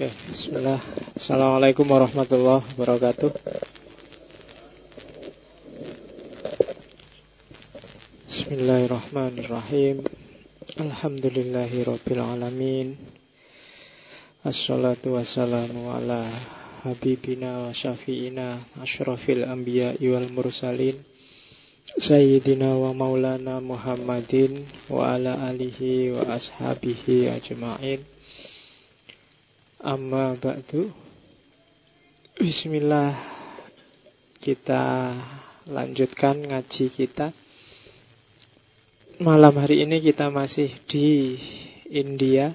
Oke, bismillah. Assalamualaikum warahmatullahi wabarakatuh. Bismillahirrahmanirrahim. Alhamdulillahi rabbil alamin. Assalatu wassalamu ala habibina wa syafi'ina asyrafil anbiya wal mursalin Sayyidina wa maulana Muhammadin wa ala alihi wa ashabihi ajma'in Amma ba'du. Bismillah. Kita lanjutkan ngaji kita. Malam hari ini kita masih di India.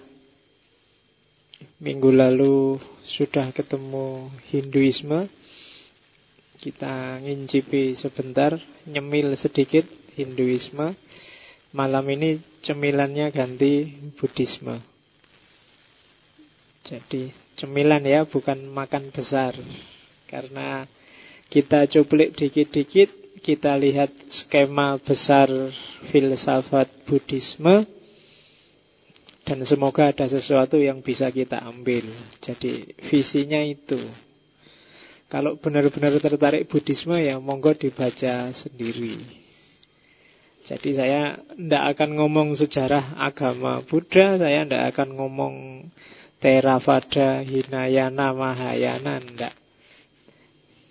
Minggu lalu sudah ketemu Hinduisme. Kita ngincipi sebentar Nyemil sedikit Hinduisme. Malam ini cemilannya ganti Buddhisme jadi cemilan ya, bukan makan besar. Karena kita cuplik dikit-dikit, kita lihat skema besar filsafat Buddhisme dan semoga ada sesuatu yang bisa kita ambil. Jadi visinya itu. Kalau benar-benar tertarik Buddhisme ya monggo dibaca sendiri. Jadi saya tidak akan ngomong sejarah agama Buddha, saya tidak akan ngomong Theravada, Hinayana, Mahayana enggak.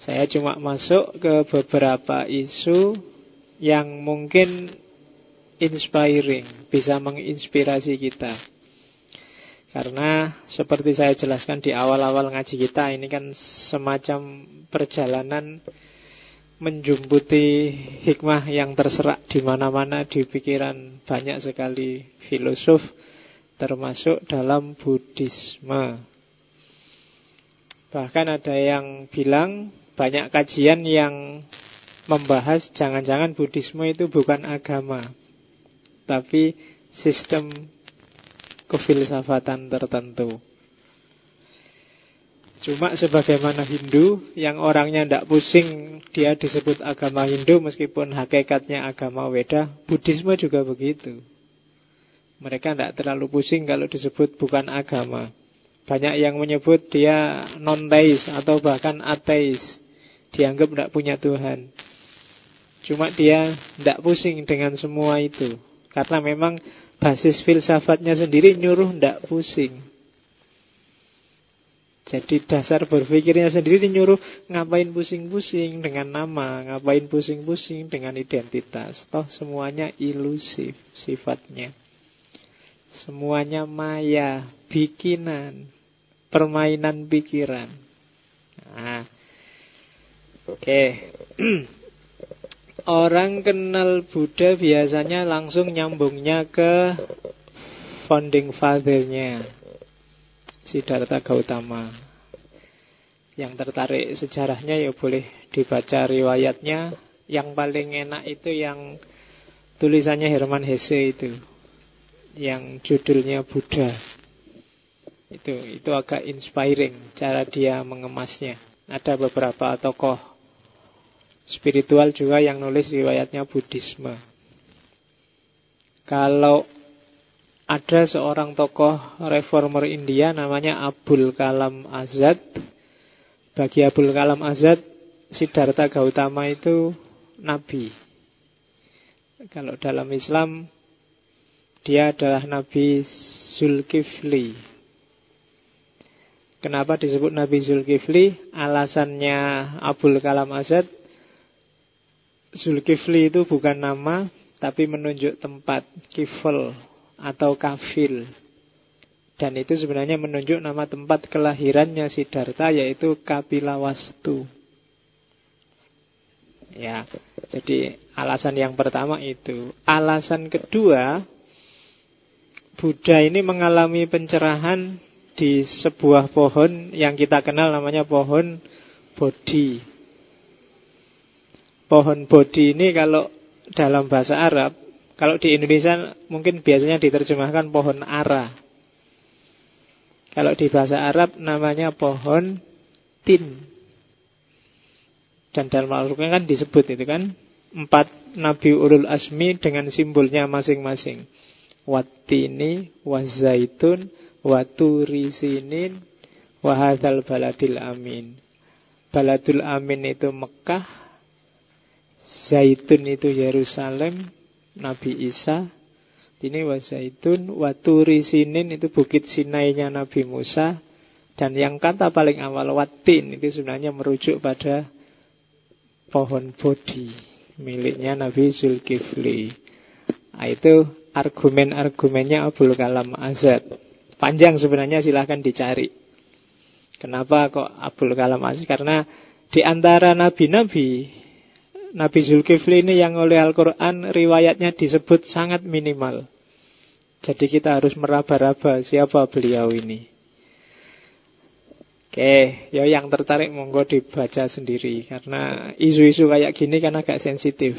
Saya cuma masuk ke beberapa isu yang mungkin inspiring, bisa menginspirasi kita. Karena seperti saya jelaskan di awal-awal ngaji kita, ini kan semacam perjalanan menjumputi hikmah yang terserak di mana-mana di pikiran banyak sekali filosof termasuk dalam Buddhisme. Bahkan ada yang bilang banyak kajian yang membahas jangan-jangan Buddhisme itu bukan agama, tapi sistem kefilsafatan tertentu. Cuma sebagaimana Hindu yang orangnya tidak pusing dia disebut agama Hindu meskipun hakikatnya agama Weda, Buddhisme juga begitu. Mereka tidak terlalu pusing kalau disebut bukan agama. Banyak yang menyebut dia non-teis atau bahkan ateis. Dianggap tidak punya Tuhan. Cuma dia tidak pusing dengan semua itu. Karena memang basis filsafatnya sendiri nyuruh tidak pusing. Jadi dasar berpikirnya sendiri nyuruh ngapain pusing-pusing dengan nama, ngapain pusing-pusing dengan identitas. Toh semuanya ilusif sifatnya. Semuanya maya, bikinan, permainan pikiran. Nah, oke. Okay. Orang kenal Buddha biasanya langsung nyambungnya ke founding father-nya Siddhartha Gautama. Yang tertarik sejarahnya ya boleh dibaca riwayatnya. Yang paling enak itu yang tulisannya Herman Hesse itu yang judulnya Buddha. Itu itu agak inspiring cara dia mengemasnya. Ada beberapa tokoh spiritual juga yang nulis riwayatnya Buddhisme. Kalau ada seorang tokoh reformer India namanya Abul Kalam Azad. Bagi Abul Kalam Azad, Siddhartha Gautama itu nabi. Kalau dalam Islam dia adalah Nabi Zulkifli. Kenapa disebut Nabi Zulkifli? Alasannya Abul Kalam Azad Zulkifli itu bukan nama Tapi menunjuk tempat Kifl atau kafil Dan itu sebenarnya menunjuk nama tempat kelahirannya Siddhartha Yaitu Kapilawastu Ya, jadi alasan yang pertama itu Alasan kedua Buddha ini mengalami pencerahan di sebuah pohon yang kita kenal namanya pohon Bodhi. Pohon Bodhi ini kalau dalam bahasa Arab, kalau di Indonesia mungkin biasanya diterjemahkan pohon ara. Kalau di bahasa Arab namanya pohon tin. Dan dalam Al-Quran kan disebut itu kan empat Nabi Ulul Asmi dengan simbolnya masing-masing watini, wazaitun, waturi sinin, Wahadal baladil amin. Baladul amin itu Mekah, Zaitun itu Yerusalem, Nabi Isa. Ini wa Zaitun, Waturi Sinin itu bukit Sinainya Nabi Musa. Dan yang kata paling awal Watin itu sebenarnya merujuk pada pohon bodi miliknya Nabi Zulkifli. Nah, itu argumen-argumennya Abdul Kalam Azad. Panjang sebenarnya silahkan dicari. Kenapa kok Abdul Kalam Aziz? Karena di antara nabi-nabi, Nabi Zulkifli ini yang oleh Al-Quran riwayatnya disebut sangat minimal. Jadi kita harus meraba-raba siapa beliau ini. Oke, ya yang tertarik monggo dibaca sendiri karena isu-isu kayak gini kan agak sensitif.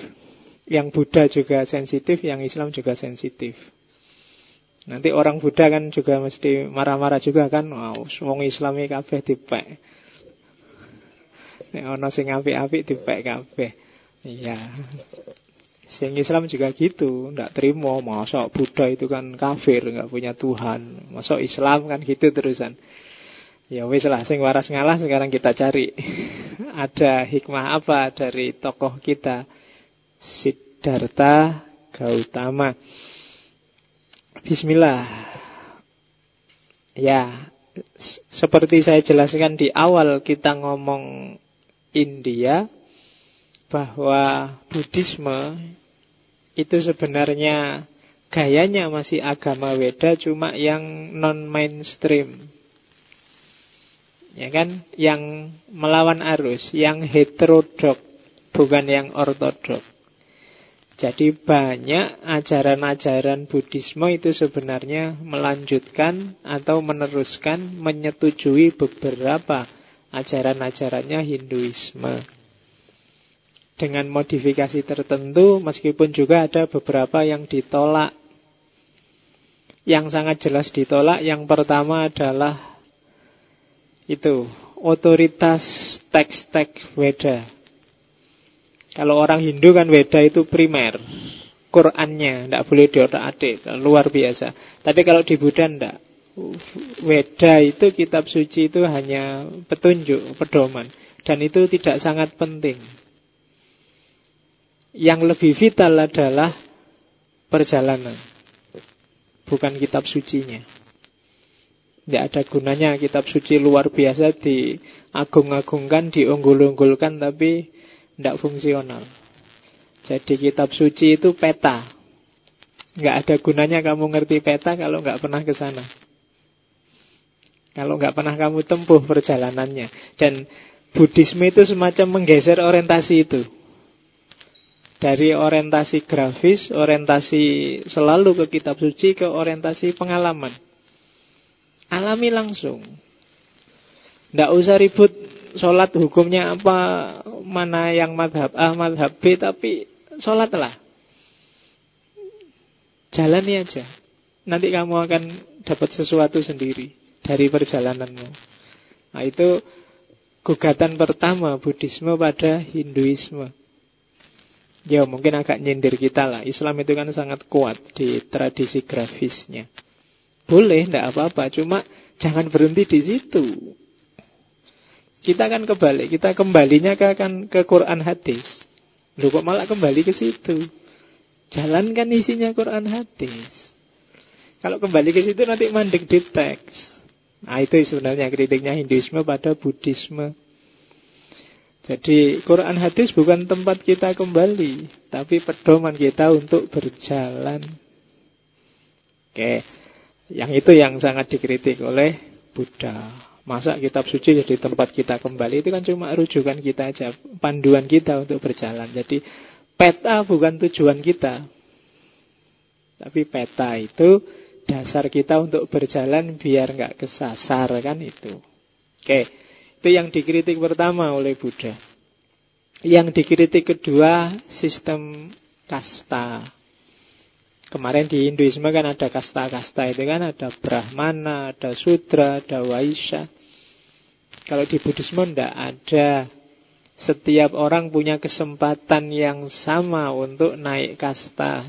Yang Buddha juga sensitif, yang Islam juga sensitif. Nanti orang Buddha kan juga mesti marah-marah juga kan. Wow, wong Islami kabeh dipek. Nek ana sing apik-apik dipek kabeh. Iya. Sing Islam juga gitu, ndak terima masa Buddha itu kan kafir, nggak punya Tuhan. Masa Islam kan gitu terusan. Ya wis lah, sing waras ngalah sekarang kita cari. Ada hikmah apa dari tokoh kita Siddhartha Gautama. Bismillah. Ya, seperti saya jelaskan di awal kita ngomong India bahwa Buddhisme itu sebenarnya gayanya masih agama Weda cuma yang non mainstream. Ya kan? Yang melawan arus, yang heterodok, bukan yang ortodok. Jadi banyak ajaran-ajaran Buddhisme itu sebenarnya melanjutkan atau meneruskan menyetujui beberapa ajaran-ajarannya Hinduisme. Dengan modifikasi tertentu meskipun juga ada beberapa yang ditolak. Yang sangat jelas ditolak yang pertama adalah itu otoritas teks-teks Weda kalau orang Hindu kan Weda itu primer. Qurannya tidak boleh diotak-atik, luar biasa. Tapi kalau di Buddha tidak. Weda itu kitab suci itu hanya petunjuk, pedoman. Dan itu tidak sangat penting. Yang lebih vital adalah perjalanan. Bukan kitab sucinya. Tidak ada gunanya kitab suci luar biasa diagung-agungkan, diunggul-unggulkan, tapi tidak fungsional. Jadi kitab suci itu peta. Nggak ada gunanya kamu ngerti peta kalau nggak pernah ke sana. Kalau nggak pernah kamu tempuh perjalanannya. Dan Buddhisme itu semacam menggeser orientasi itu. Dari orientasi grafis, orientasi selalu ke kitab suci, ke orientasi pengalaman. Alami langsung. Tidak usah ribut sholat hukumnya apa, mana yang madhab A, madhab B, tapi sholatlah. Jalani aja. Nanti kamu akan dapat sesuatu sendiri dari perjalananmu. Nah itu gugatan pertama Buddhisme pada Hinduisme. Ya mungkin agak nyindir kita lah. Islam itu kan sangat kuat di tradisi grafisnya. Boleh, tidak apa-apa. Cuma jangan berhenti di situ. Kita kan kebalik, kita kembalinya ke kan ke Quran hadis. Lu kok malah kembali ke situ? Jalankan isinya Quran hadis. Kalau kembali ke situ nanti mandek di teks. Nah itu sebenarnya kritiknya Hinduisme pada Buddhisme. Jadi Quran hadis bukan tempat kita kembali, tapi pedoman kita untuk berjalan. Oke, yang itu yang sangat dikritik oleh Buddha. Masa kitab suci jadi tempat kita kembali? Itu kan cuma rujukan kita aja Panduan kita untuk berjalan. Jadi peta bukan tujuan kita. Tapi peta itu Dasar kita untuk berjalan Biar nggak kesasar kan itu. Oke Itu yang dikritik pertama oleh Buddha. Yang dikritik kedua Sistem kasta. Kemarin di Hinduisme kan ada kasta-kasta itu kan ada Brahmana, ada Sudra, ada Waisya. Kalau di Buddhisme tidak ada. Setiap orang punya kesempatan yang sama untuk naik kasta.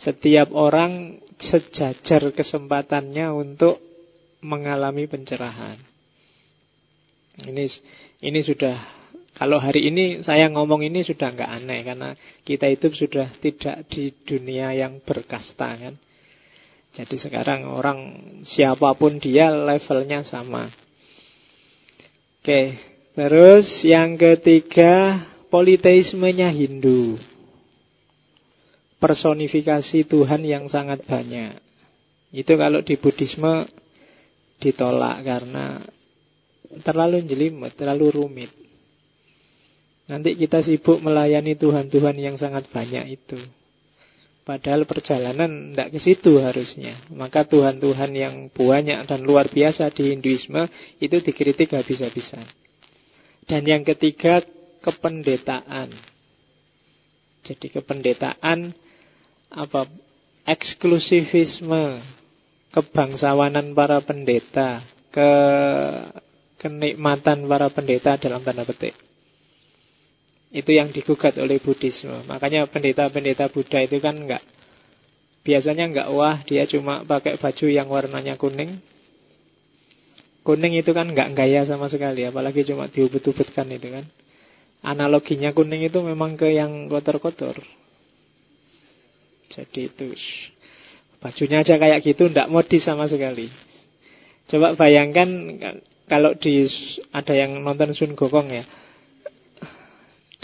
Setiap orang sejajar kesempatannya untuk mengalami pencerahan. Ini ini sudah kalau hari ini saya ngomong ini sudah nggak aneh karena kita itu sudah tidak di dunia yang berkasta kan. Jadi sekarang orang siapa pun dia levelnya sama. Oke, terus yang ketiga politeismenya Hindu. Personifikasi Tuhan yang sangat banyak. Itu kalau di Buddhisme ditolak karena terlalu jelimet, terlalu rumit. Nanti kita sibuk melayani Tuhan-Tuhan yang sangat banyak itu. Padahal perjalanan tidak ke situ harusnya. Maka Tuhan-Tuhan yang banyak dan luar biasa di Hinduisme itu dikritik habis-habisan. Dan yang ketiga, kependetaan. Jadi kependetaan apa eksklusivisme kebangsawanan para pendeta, ke kenikmatan para pendeta dalam tanda petik. Itu yang digugat oleh Buddhisme. Makanya pendeta-pendeta Buddha itu kan enggak biasanya enggak wah dia cuma pakai baju yang warnanya kuning. Kuning itu kan enggak gaya sama sekali, apalagi cuma diubut-ubutkan itu kan. Analoginya kuning itu memang ke yang kotor-kotor. Jadi itu bajunya aja kayak gitu enggak modis sama sekali. Coba bayangkan kalau di ada yang nonton Sun Gokong ya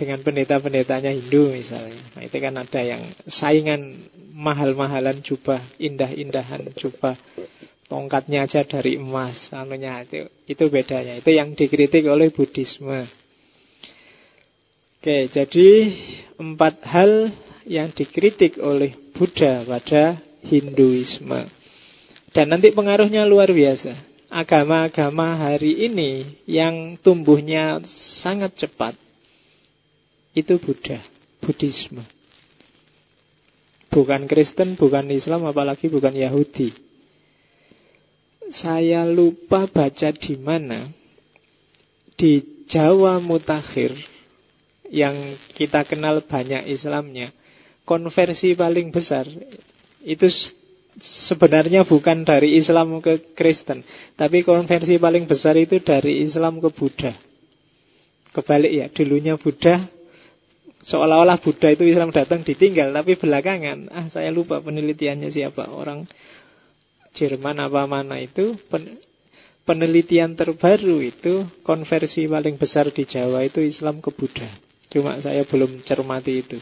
dengan pendeta-pendetanya Hindu misalnya. Nah, itu kan ada yang saingan mahal-mahalan jubah, indah-indahan jubah. Tongkatnya aja dari emas, anunya itu itu bedanya. Itu yang dikritik oleh Buddhisme. Oke, jadi empat hal yang dikritik oleh Buddha pada Hinduisme. Dan nanti pengaruhnya luar biasa. Agama-agama hari ini yang tumbuhnya sangat cepat itu Buddha, Buddhisme. Bukan Kristen, bukan Islam, apalagi bukan Yahudi. Saya lupa baca di mana di Jawa Mutakhir yang kita kenal banyak Islamnya, konversi paling besar itu sebenarnya bukan dari Islam ke Kristen, tapi konversi paling besar itu dari Islam ke Buddha. Kebalik ya, dulunya Buddha, Seolah-olah Buddha itu Islam datang ditinggal Tapi belakangan Ah saya lupa penelitiannya siapa. Orang Jerman apa mana itu pen, Penelitian terbaru itu Konversi paling besar di Jawa itu Islam ke Buddha. Cuma saya belum cermati itu.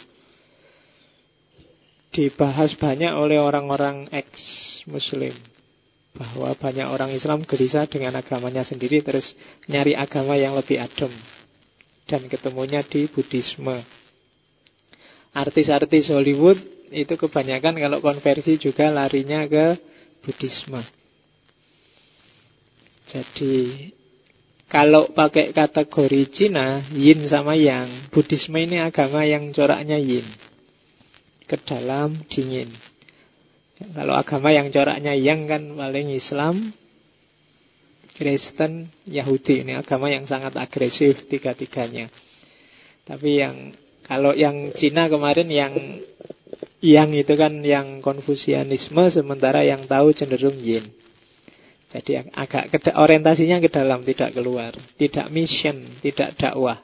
Dibahas banyak oleh orang-orang ex-muslim Bahwa banyak orang Islam gelisah dengan agamanya sendiri Terus nyari agama yang lebih adem Dan ketemunya di Buddhisme artis-artis Hollywood itu kebanyakan kalau konversi juga larinya ke Buddhisme. Jadi kalau pakai kategori Cina, yin sama yang, Buddhisme ini agama yang coraknya yin. Ke dalam, dingin. Kalau agama yang coraknya yang kan paling Islam, Kristen, Yahudi. Ini agama yang sangat agresif tiga-tiganya. Tapi yang kalau yang Cina kemarin yang yang itu kan yang konfusianisme sementara yang tahu cenderung yin. Jadi agak ke, orientasinya ke dalam tidak keluar, tidak mission, tidak dakwah.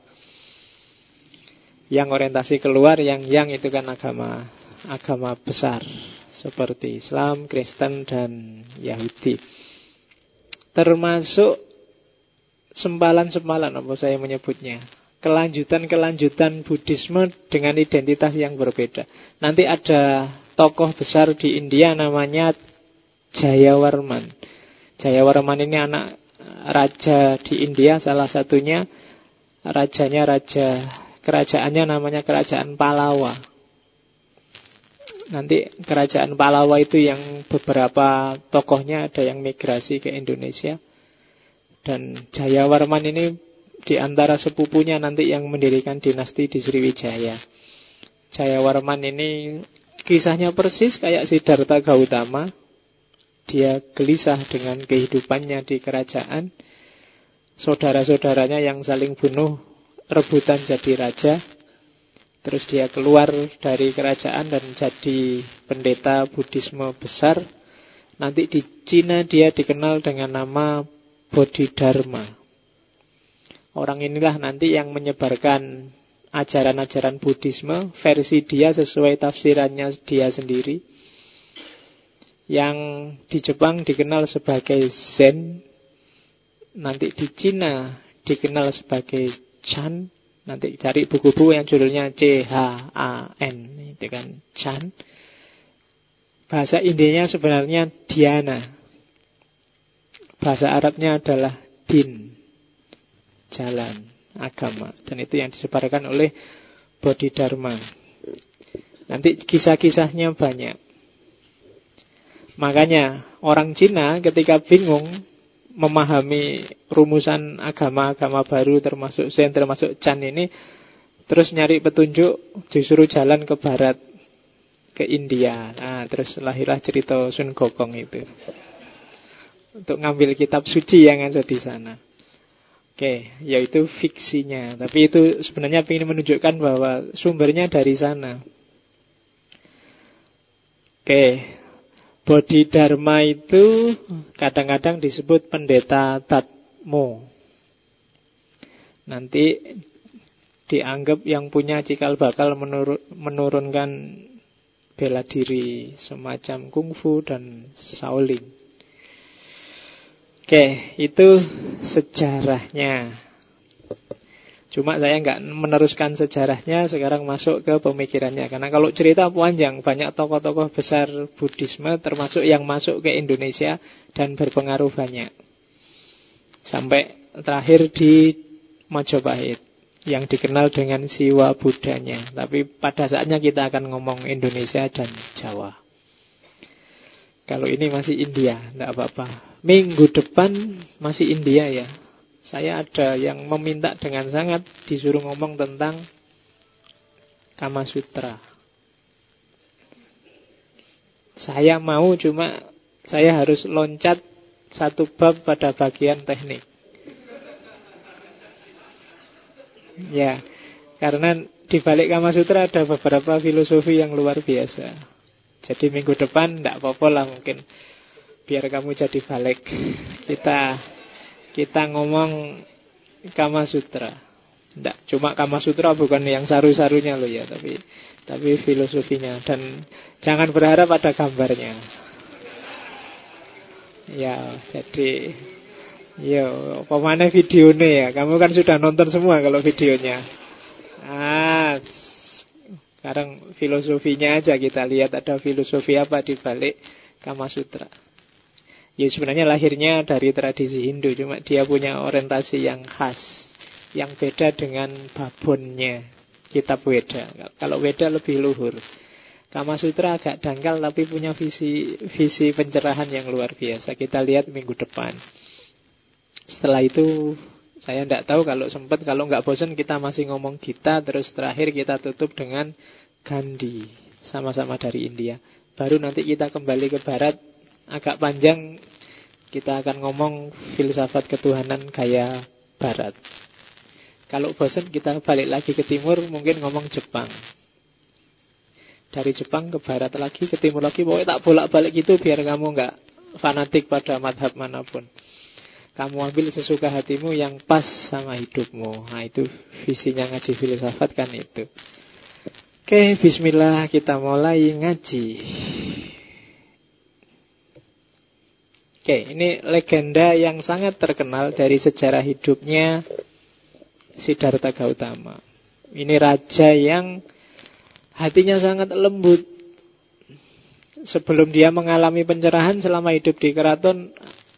Yang orientasi keluar yang yang itu kan agama agama besar seperti Islam, Kristen dan Yahudi. Termasuk sempalan-sempalan apa saya menyebutnya kelanjutan-kelanjutan Buddhisme dengan identitas yang berbeda. Nanti ada tokoh besar di India namanya Jayawarman. Jayawarman ini anak raja di India salah satunya rajanya raja kerajaannya namanya kerajaan Palawa. Nanti kerajaan Palawa itu yang beberapa tokohnya ada yang migrasi ke Indonesia. Dan Jayawarman ini di antara sepupunya nanti yang mendirikan dinasti di Sriwijaya. Jayawarman ini kisahnya persis kayak Siddhartha Gautama. Dia gelisah dengan kehidupannya di kerajaan. Saudara-saudaranya yang saling bunuh rebutan jadi raja. Terus dia keluar dari kerajaan dan jadi pendeta Buddhisme besar. Nanti di Cina dia dikenal dengan nama Bodhidharma Orang inilah nanti yang menyebarkan ajaran-ajaran Buddhisme versi dia sesuai tafsirannya dia sendiri. Yang di Jepang dikenal sebagai Zen, nanti di Cina dikenal sebagai Chan, nanti cari buku-buku yang judulnya C H A N, itu kan Chan. Bahasa Indianya sebenarnya Diana. Bahasa Arabnya adalah Din jalan agama dan itu yang disebarkan oleh Bodhidharma. Nanti kisah-kisahnya banyak. Makanya orang Cina ketika bingung memahami rumusan agama-agama baru termasuk Zen, termasuk Chan ini terus nyari petunjuk disuruh jalan ke barat ke India. Nah, terus lahirlah cerita Sun Gokong itu. Untuk ngambil kitab suci yang ada di sana. Oke, yaitu fiksinya. Tapi itu sebenarnya ingin menunjukkan bahwa sumbernya dari sana. Oke, Bodhidharma itu kadang-kadang disebut pendeta Tatmo. Nanti dianggap yang punya cikal bakal menurun, menurunkan bela diri semacam kungfu dan Shaolin. Oke, itu sejarahnya. Cuma saya nggak meneruskan sejarahnya, sekarang masuk ke pemikirannya. Karena kalau cerita panjang, banyak tokoh-tokoh besar Buddhisme, termasuk yang masuk ke Indonesia dan berpengaruh banyak. Sampai terakhir di Majapahit, yang dikenal dengan Siwa Budanya. Tapi pada saatnya kita akan ngomong Indonesia dan Jawa. Kalau ini masih India, tidak apa-apa. Minggu depan masih India ya. Saya ada yang meminta dengan sangat disuruh ngomong tentang Kama Sutra. Saya mau cuma saya harus loncat satu bab pada bagian teknik. Ya, karena di balik Kama Sutra ada beberapa filosofi yang luar biasa. Jadi minggu depan tidak apa-apa lah mungkin biar kamu jadi balik. Kita kita ngomong Kama Sutra. Tidak, cuma Kama Sutra bukan yang saru-sarunya loh ya, tapi tapi filosofinya dan jangan berharap ada gambarnya. Ya, jadi ya pemana videonya ya. Kamu kan sudah nonton semua kalau videonya. Ah, sekarang filosofinya aja kita lihat ada filosofi apa di balik Kama Sutra. Ya sebenarnya lahirnya dari tradisi Hindu Cuma dia punya orientasi yang khas Yang beda dengan babonnya Kitab Weda Kalau Weda lebih luhur Kama Sutra agak dangkal tapi punya visi visi pencerahan yang luar biasa. Kita lihat minggu depan. Setelah itu saya tidak tahu kalau sempat kalau nggak bosan kita masih ngomong kita terus terakhir kita tutup dengan Gandhi sama-sama dari India. Baru nanti kita kembali ke barat agak panjang kita akan ngomong filsafat ketuhanan gaya barat. Kalau bosan kita balik lagi ke timur mungkin ngomong Jepang. Dari Jepang ke barat lagi, ke timur lagi, pokoknya tak bolak-balik gitu biar kamu nggak fanatik pada madhab mana pun. Kamu ambil sesuka hatimu yang pas sama hidupmu. Nah itu visinya ngaji filsafat kan itu. Oke, bismillah kita mulai ngaji. Oke, ini legenda yang sangat terkenal dari sejarah hidupnya Siddhartha Gautama. Ini raja yang hatinya sangat lembut. Sebelum dia mengalami pencerahan selama hidup di keraton,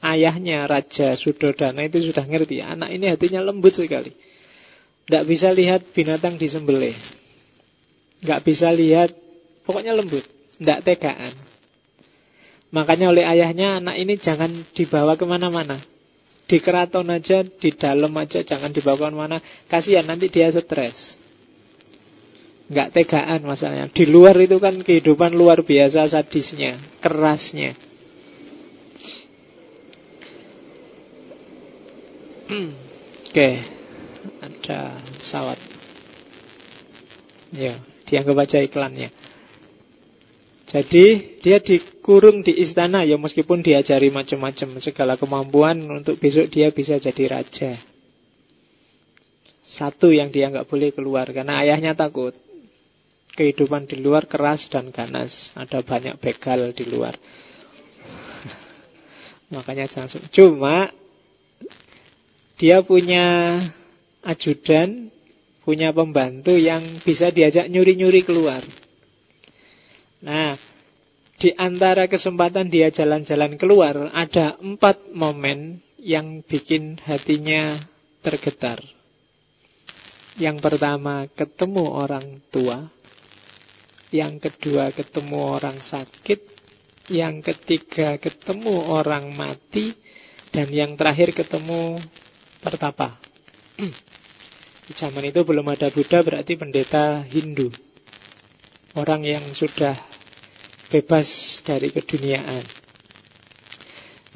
ayahnya Raja Sudodana itu sudah ngerti. Anak ini hatinya lembut sekali. Tidak bisa lihat binatang disembelih. Nggak bisa lihat, pokoknya lembut. Tidak tegaan. Makanya oleh ayahnya anak ini jangan dibawa ke mana-mana. Di keraton aja, di dalam aja, jangan dibawa ke mana-mana. Kasihan nanti dia stres. Nggak tegaan masalahnya. Di luar itu kan kehidupan luar biasa sadisnya, kerasnya. Oke, ada pesawat. Ya, dianggap aja iklannya. Jadi dia dikurung di istana ya meskipun diajari macam-macam segala kemampuan untuk besok dia bisa jadi raja. Satu yang dia nggak boleh keluar karena ayahnya takut. Kehidupan di luar keras dan ganas. Ada banyak begal di luar. Makanya jangan Cuma dia punya ajudan, punya pembantu yang bisa diajak nyuri-nyuri keluar. Nah, di antara kesempatan dia jalan-jalan keluar, ada empat momen yang bikin hatinya tergetar. Yang pertama, ketemu orang tua. Yang kedua, ketemu orang sakit. Yang ketiga, ketemu orang mati. Dan yang terakhir, ketemu pertapa. Di zaman itu belum ada Buddha, berarti pendeta Hindu. Orang yang sudah bebas dari keduniaan.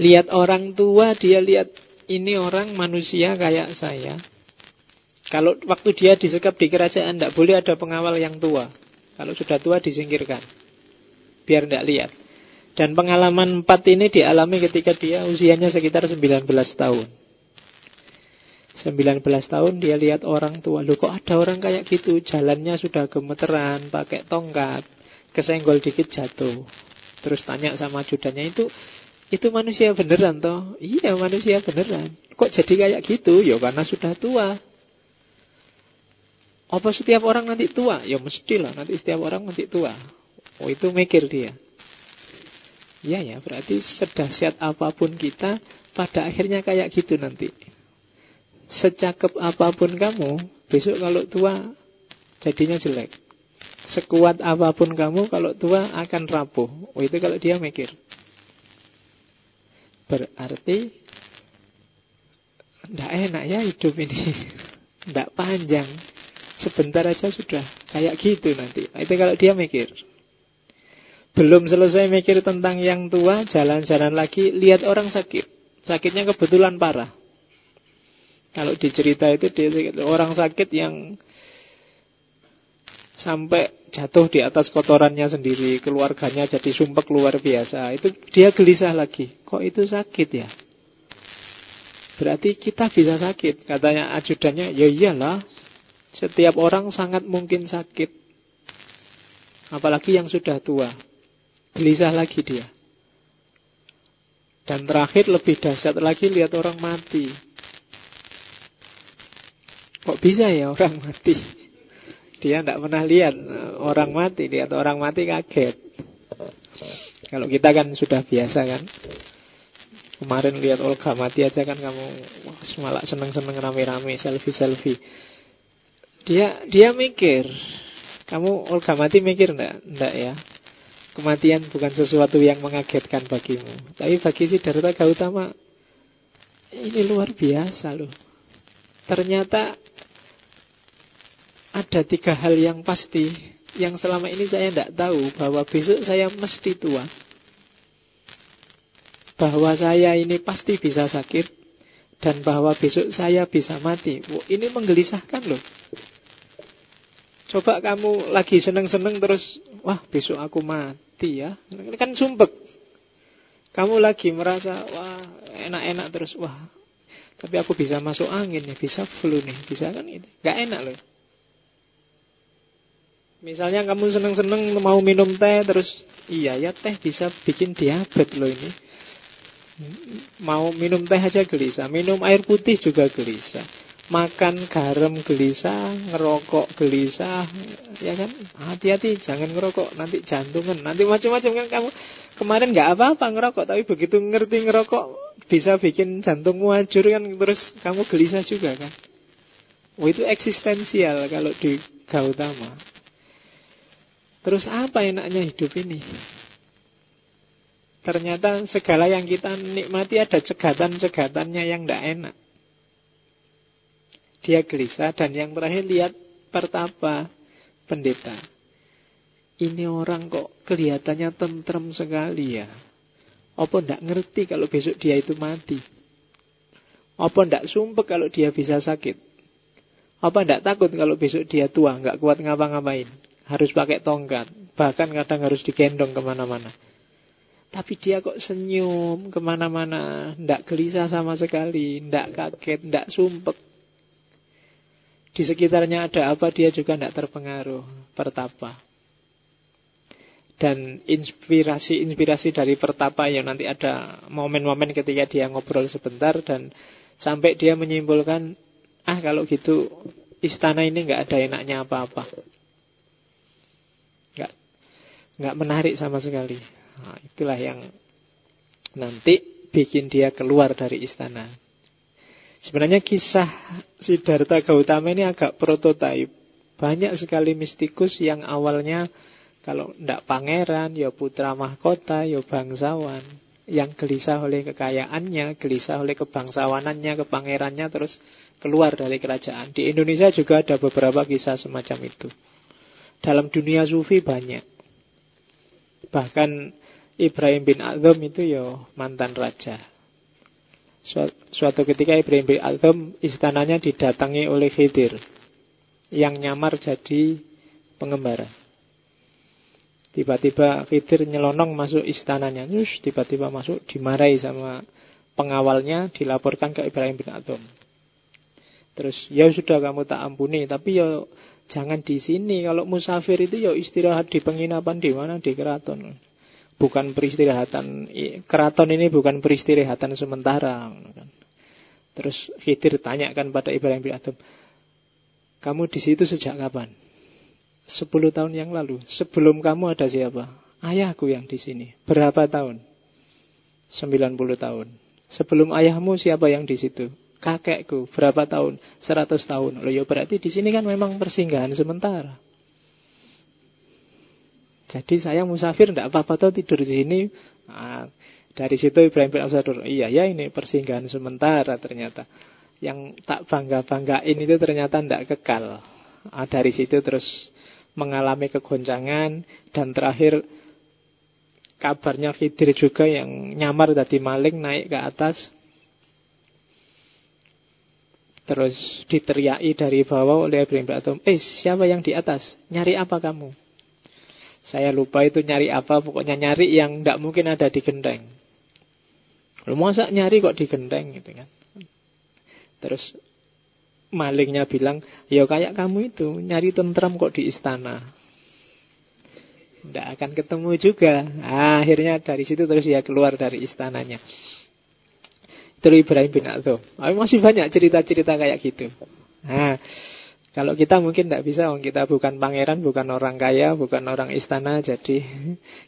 Lihat orang tua, dia lihat ini orang manusia kayak saya. Kalau waktu dia disekap di kerajaan, tidak boleh ada pengawal yang tua. Kalau sudah tua disingkirkan. Biar tidak lihat. Dan pengalaman empat ini dialami ketika dia usianya sekitar 19 tahun. 19 tahun dia lihat orang tua. Loh kok ada orang kayak gitu? Jalannya sudah gemeteran, pakai tongkat kesenggol dikit jatuh. Terus tanya sama ajudannya itu itu manusia beneran toh? Iya manusia beneran. Kok jadi kayak gitu? Ya karena sudah tua. Apa setiap orang nanti tua? Ya mestilah nanti setiap orang nanti tua. Oh itu mikir dia. Iya ya, berarti sedahsyat apa pun kita pada akhirnya kayak gitu nanti. Secakep apa pun kamu, besok kalau tua jadinya jelek. Sekuat apa pun kamu kalau tua akan rapuh. Oh itu kalau dia mikir. Berarti tidak enak ya hidup ini. Tidak panjang. Sebentar aja sudah kayak gitu nanti. Itu kalau dia mikir. Belum selesai mikir tentang yang tua, jalan-jalan lagi, lihat orang sakit. Sakitnya kebetulan parah. Kalau dicerita itu dia orang sakit yang sampai jatuh di atas kotorannya sendiri, keluarganya jadi sumpek luar biasa. Itu dia gelisah lagi. Kok itu sakit ya? Berarti kita bisa sakit. Katanya ajudannya, ya iyalah. Setiap orang sangat mungkin sakit. Apalagi yang sudah tua. Gelisah lagi dia. Dan terakhir lebih dahsyat lagi lihat orang mati. Kok bisa ya orang mati? Dia tidak pernah lihat orang mati, lihat orang mati kaget. Kalau kita kan sudah biasa kan. Kemarin lihat Olga mati aja kan kamu wah, malah seneng-seneng rame-rame selfie-selfie. Dia dia mikir, kamu Olga mati mikir enggak? Enggak ya. Kematian bukan sesuatu yang mengagetkan bagimu. Tapi bagi si Siddhartha Gautama ini luar biasa loh. Ternyata ada tiga hal yang pasti yang selama ini saya tidak tahu bahwa besok saya mesti tua. Bahwa saya ini pasti bisa sakit dan bahwa besok saya bisa mati. Oh, ini menggelisahkan loh. Coba kamu lagi seneng-seneng terus, wah besok aku mati ya. Ini kan sumpek. Kamu lagi merasa, wah enak-enak terus, wah tapi aku bisa masuk angin nih, bisa flu nih, bisa kan ini. Gak enak loh. Misalnya kamu seneng-seneng mau minum teh terus iya ya teh bisa bikin diabetes loh ini. Mau minum teh aja gelisah, minum air putih juga gelisah. Makan garam gelisah, ngerokok gelisah, ya kan? Hati-hati jangan ngerokok, nanti jantungan, nanti macam-macam kan kamu kemarin nggak apa-apa ngerokok, tapi begitu ngerti ngerokok bisa bikin jantungmu hancur kan, terus kamu gelisah juga kan? Oh itu eksistensial kalau di Gautama. Terus apa enaknya hidup ini? Ternyata segala yang kita nikmati ada cegatan-cegatannya yang tidak enak. Dia gelisah dan yang terakhir lihat pertapa pendeta. Ini orang kok kelihatannya tentrem sekali ya. Apa ndak ngerti kalau besok dia itu mati? Apa ndak sumpah kalau dia bisa sakit? Apa ndak takut kalau besok dia tua, nggak kuat ngapa-ngapain? Harus pakai tongkat, bahkan kadang harus digendong ke mana-mana. Tapi dia kok senyum ke mana-mana, ndak gelisah sama sekali, ndak kaget, ndak sumpek. Di sekitarnya ada apa dia juga tidak terpengaruh. Pertapa. Dan inspirasi-inspirasi dari pertapa yang nanti ada momen-momen ketika dia ngobrol sebentar dan sampai dia menyimpulkan, ah kalau gitu istana ini nggak ada enaknya apa-apa. Nggak, menarik sama sekali. Nah, itulah yang nanti bikin dia keluar dari istana. Sebenarnya kisah Siddhartha Gautama ini agak prototipe. Banyak sekali mistikus yang awalnya kalau tidak pangeran, ya putra mahkota, ya bangsawan. Yang gelisah oleh kekayaannya, gelisah oleh kebangsawanannya, kepangerannya, terus keluar dari kerajaan. Di Indonesia juga ada beberapa kisah semacam itu. Dalam dunia sufi banyak. Bahkan Ibrahim bin Azam itu ya mantan raja. Suatu ketika Ibrahim bin Azam istananya didatangi oleh Khidir yang nyamar jadi pengembara. Tiba-tiba Khidir nyelonong masuk istananya. Terus tiba-tiba masuk dimarahi sama pengawalnya dilaporkan ke Ibrahim bin Adham. Terus ya sudah kamu tak ampuni, tapi ya jangan di sini. Kalau musafir itu ya istirahat di penginapan di mana di keraton. Bukan peristirahatan keraton ini bukan peristirahatan sementara. Terus Khidir tanyakan pada Ibrahim bin Adham, kamu di situ sejak kapan? Sepuluh tahun yang lalu. Sebelum kamu ada siapa? Ayahku yang di sini. Berapa tahun? 90 tahun. Sebelum ayahmu siapa yang di situ? Kakekku. Berapa tahun? 100 tahun. Loh ya berarti di sini kan memang persinggahan sementara. Jadi saya musafir tidak apa-apa tuh tidur di sini. Nah, dari situ Ibrahim bin Asadur, iya ya ini persinggahan sementara ternyata. Yang tak bangga-banggain itu ternyata tidak kekal. Nah, dari situ terus mengalami kegoncangan dan terakhir kabarnya Khidir juga yang nyamar tadi maling naik ke atas terus diteriaki dari bawah oleh Ibrahim Atom eh siapa yang di atas nyari apa kamu saya lupa itu nyari apa pokoknya nyari yang tidak mungkin ada di gendeng lu masa nyari kok di gendeng gitu kan terus malingnya bilang, ya kayak kamu itu nyari tentram kok di istana. Tidak akan ketemu juga. Nah, akhirnya dari situ terus dia keluar dari istananya. Itu Ibrahim bin Adham. Masih banyak cerita-cerita kayak gitu. Nah, kalau kita mungkin tidak bisa, kita bukan pangeran, bukan orang kaya, bukan orang istana, jadi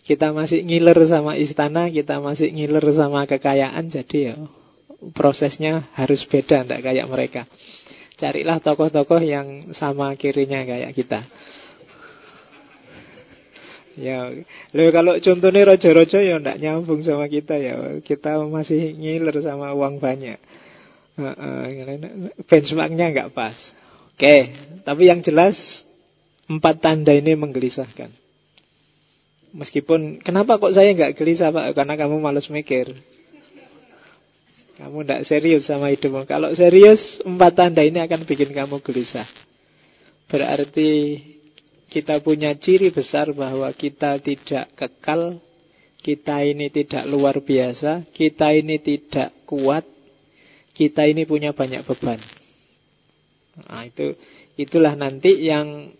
kita masih ngiler sama istana, kita masih ngiler sama kekayaan, jadi ya prosesnya harus beda, tidak kayak mereka. Carilah tokoh-tokoh yang sama kirinya kayak kita. Ya, lo kalau contohnya rojo-rojo ya ndak nyambung sama kita ya. Kita masih ngiler sama uang banyak. Uh, uh, benchmarknya nggak pas. Oke, tapi yang jelas empat tanda ini menggelisahkan. Meskipun kenapa kok saya nggak gelisah pak? Karena kamu males mikir. Kamu tidak serius sama hidupmu. Kalau serius, empat tanda ini akan bikin kamu gelisah. Berarti kita punya ciri besar bahwa kita tidak kekal, kita ini tidak luar biasa, kita ini tidak kuat, kita ini punya banyak beban. Nah, itu itulah nanti yang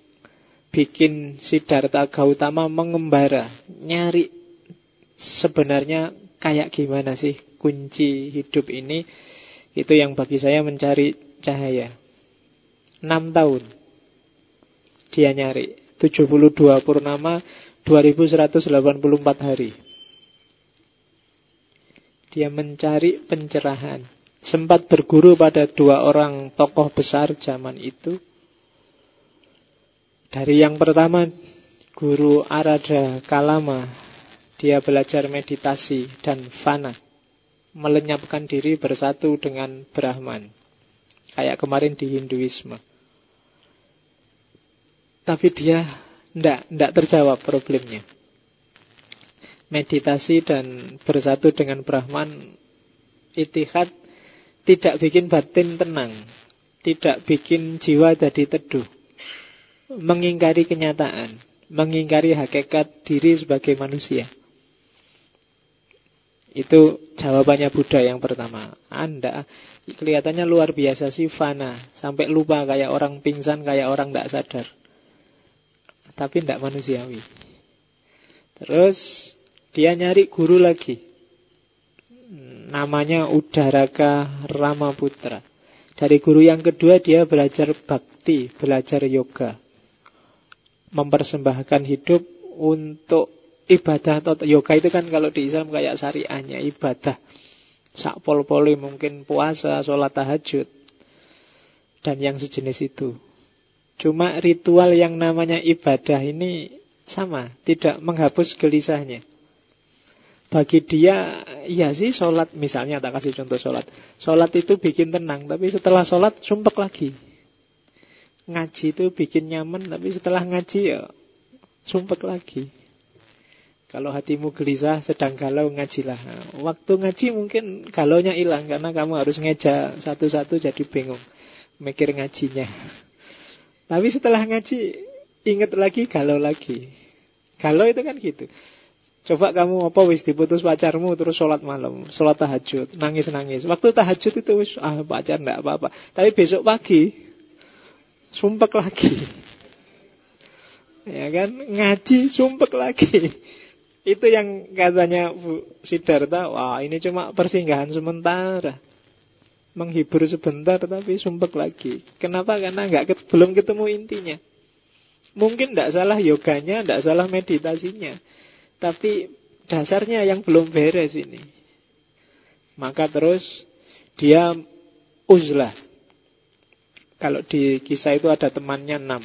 bikin Siddhartha Gautama mengembara, nyari sebenarnya kayak gimana sih kunci hidup ini itu yang bagi saya mencari cahaya. 6 tahun dia nyari 72 purnama 2184 hari. Dia mencari pencerahan. Sempat berguru pada dua orang tokoh besar zaman itu. Dari yang pertama, guru Arada Kalama. Dia belajar meditasi dan fana melenyapkan diri bersatu dengan Brahman. Kayak kemarin di Hinduisme. Tapi dia ndak ndak terjawab problemnya. Meditasi dan bersatu dengan Brahman itihad tidak bikin batin tenang, tidak bikin jiwa jadi teduh. Mengingkari kenyataan, mengingkari hakikat diri sebagai manusia. Itu jawabannya Buddha yang pertama. Anda kelihatannya luar biasa sih fana. Sampai lupa kayak orang pingsan, kayak orang tidak sadar. Tapi tidak manusiawi. Terus dia nyari guru lagi. Namanya Udaraka Ramaputra. Dari guru yang kedua dia belajar bakti, belajar yoga. Mempersembahkan hidup untuk ibadah atau yoga itu kan kalau di Islam kayak syariahnya ibadah. Sakpol poli mungkin puasa, sholat tahajud. Dan yang sejenis itu. Cuma ritual yang namanya ibadah ini sama, tidak menghapus gelisahnya. Bagi dia, iya sih sholat misalnya, tak kasih contoh sholat. Sholat itu bikin tenang, tapi setelah sholat sumpek lagi. Ngaji itu bikin nyaman, tapi setelah ngaji ya sumpek lagi. Kalau hatimu gelisah, sedang galau, ngajilah. Waktu ngaji mungkin galaunya hilang, karena kamu harus ngeja satu-satu jadi bingung. Mikir ngajinya. Tapi setelah ngaji, ingat lagi, galau lagi. Galau itu kan gitu. Coba kamu apa wis diputus pacarmu terus sholat malam, sholat tahajud, nangis-nangis. Waktu tahajud itu wis ah pacar enggak apa-apa. Tapi besok pagi sumpek lagi. Ya kan ngaji sumpek lagi. Itu yang katanya Bu Sidarta, wah ini cuma persinggahan sementara. Menghibur sebentar tapi sumpek lagi. Kenapa? Karena nggak belum ketemu intinya. Mungkin tidak salah yoganya, tidak salah meditasinya. Tapi dasarnya yang belum beres ini. Maka terus dia uzlah. Kalau di kisah itu ada temannya enam.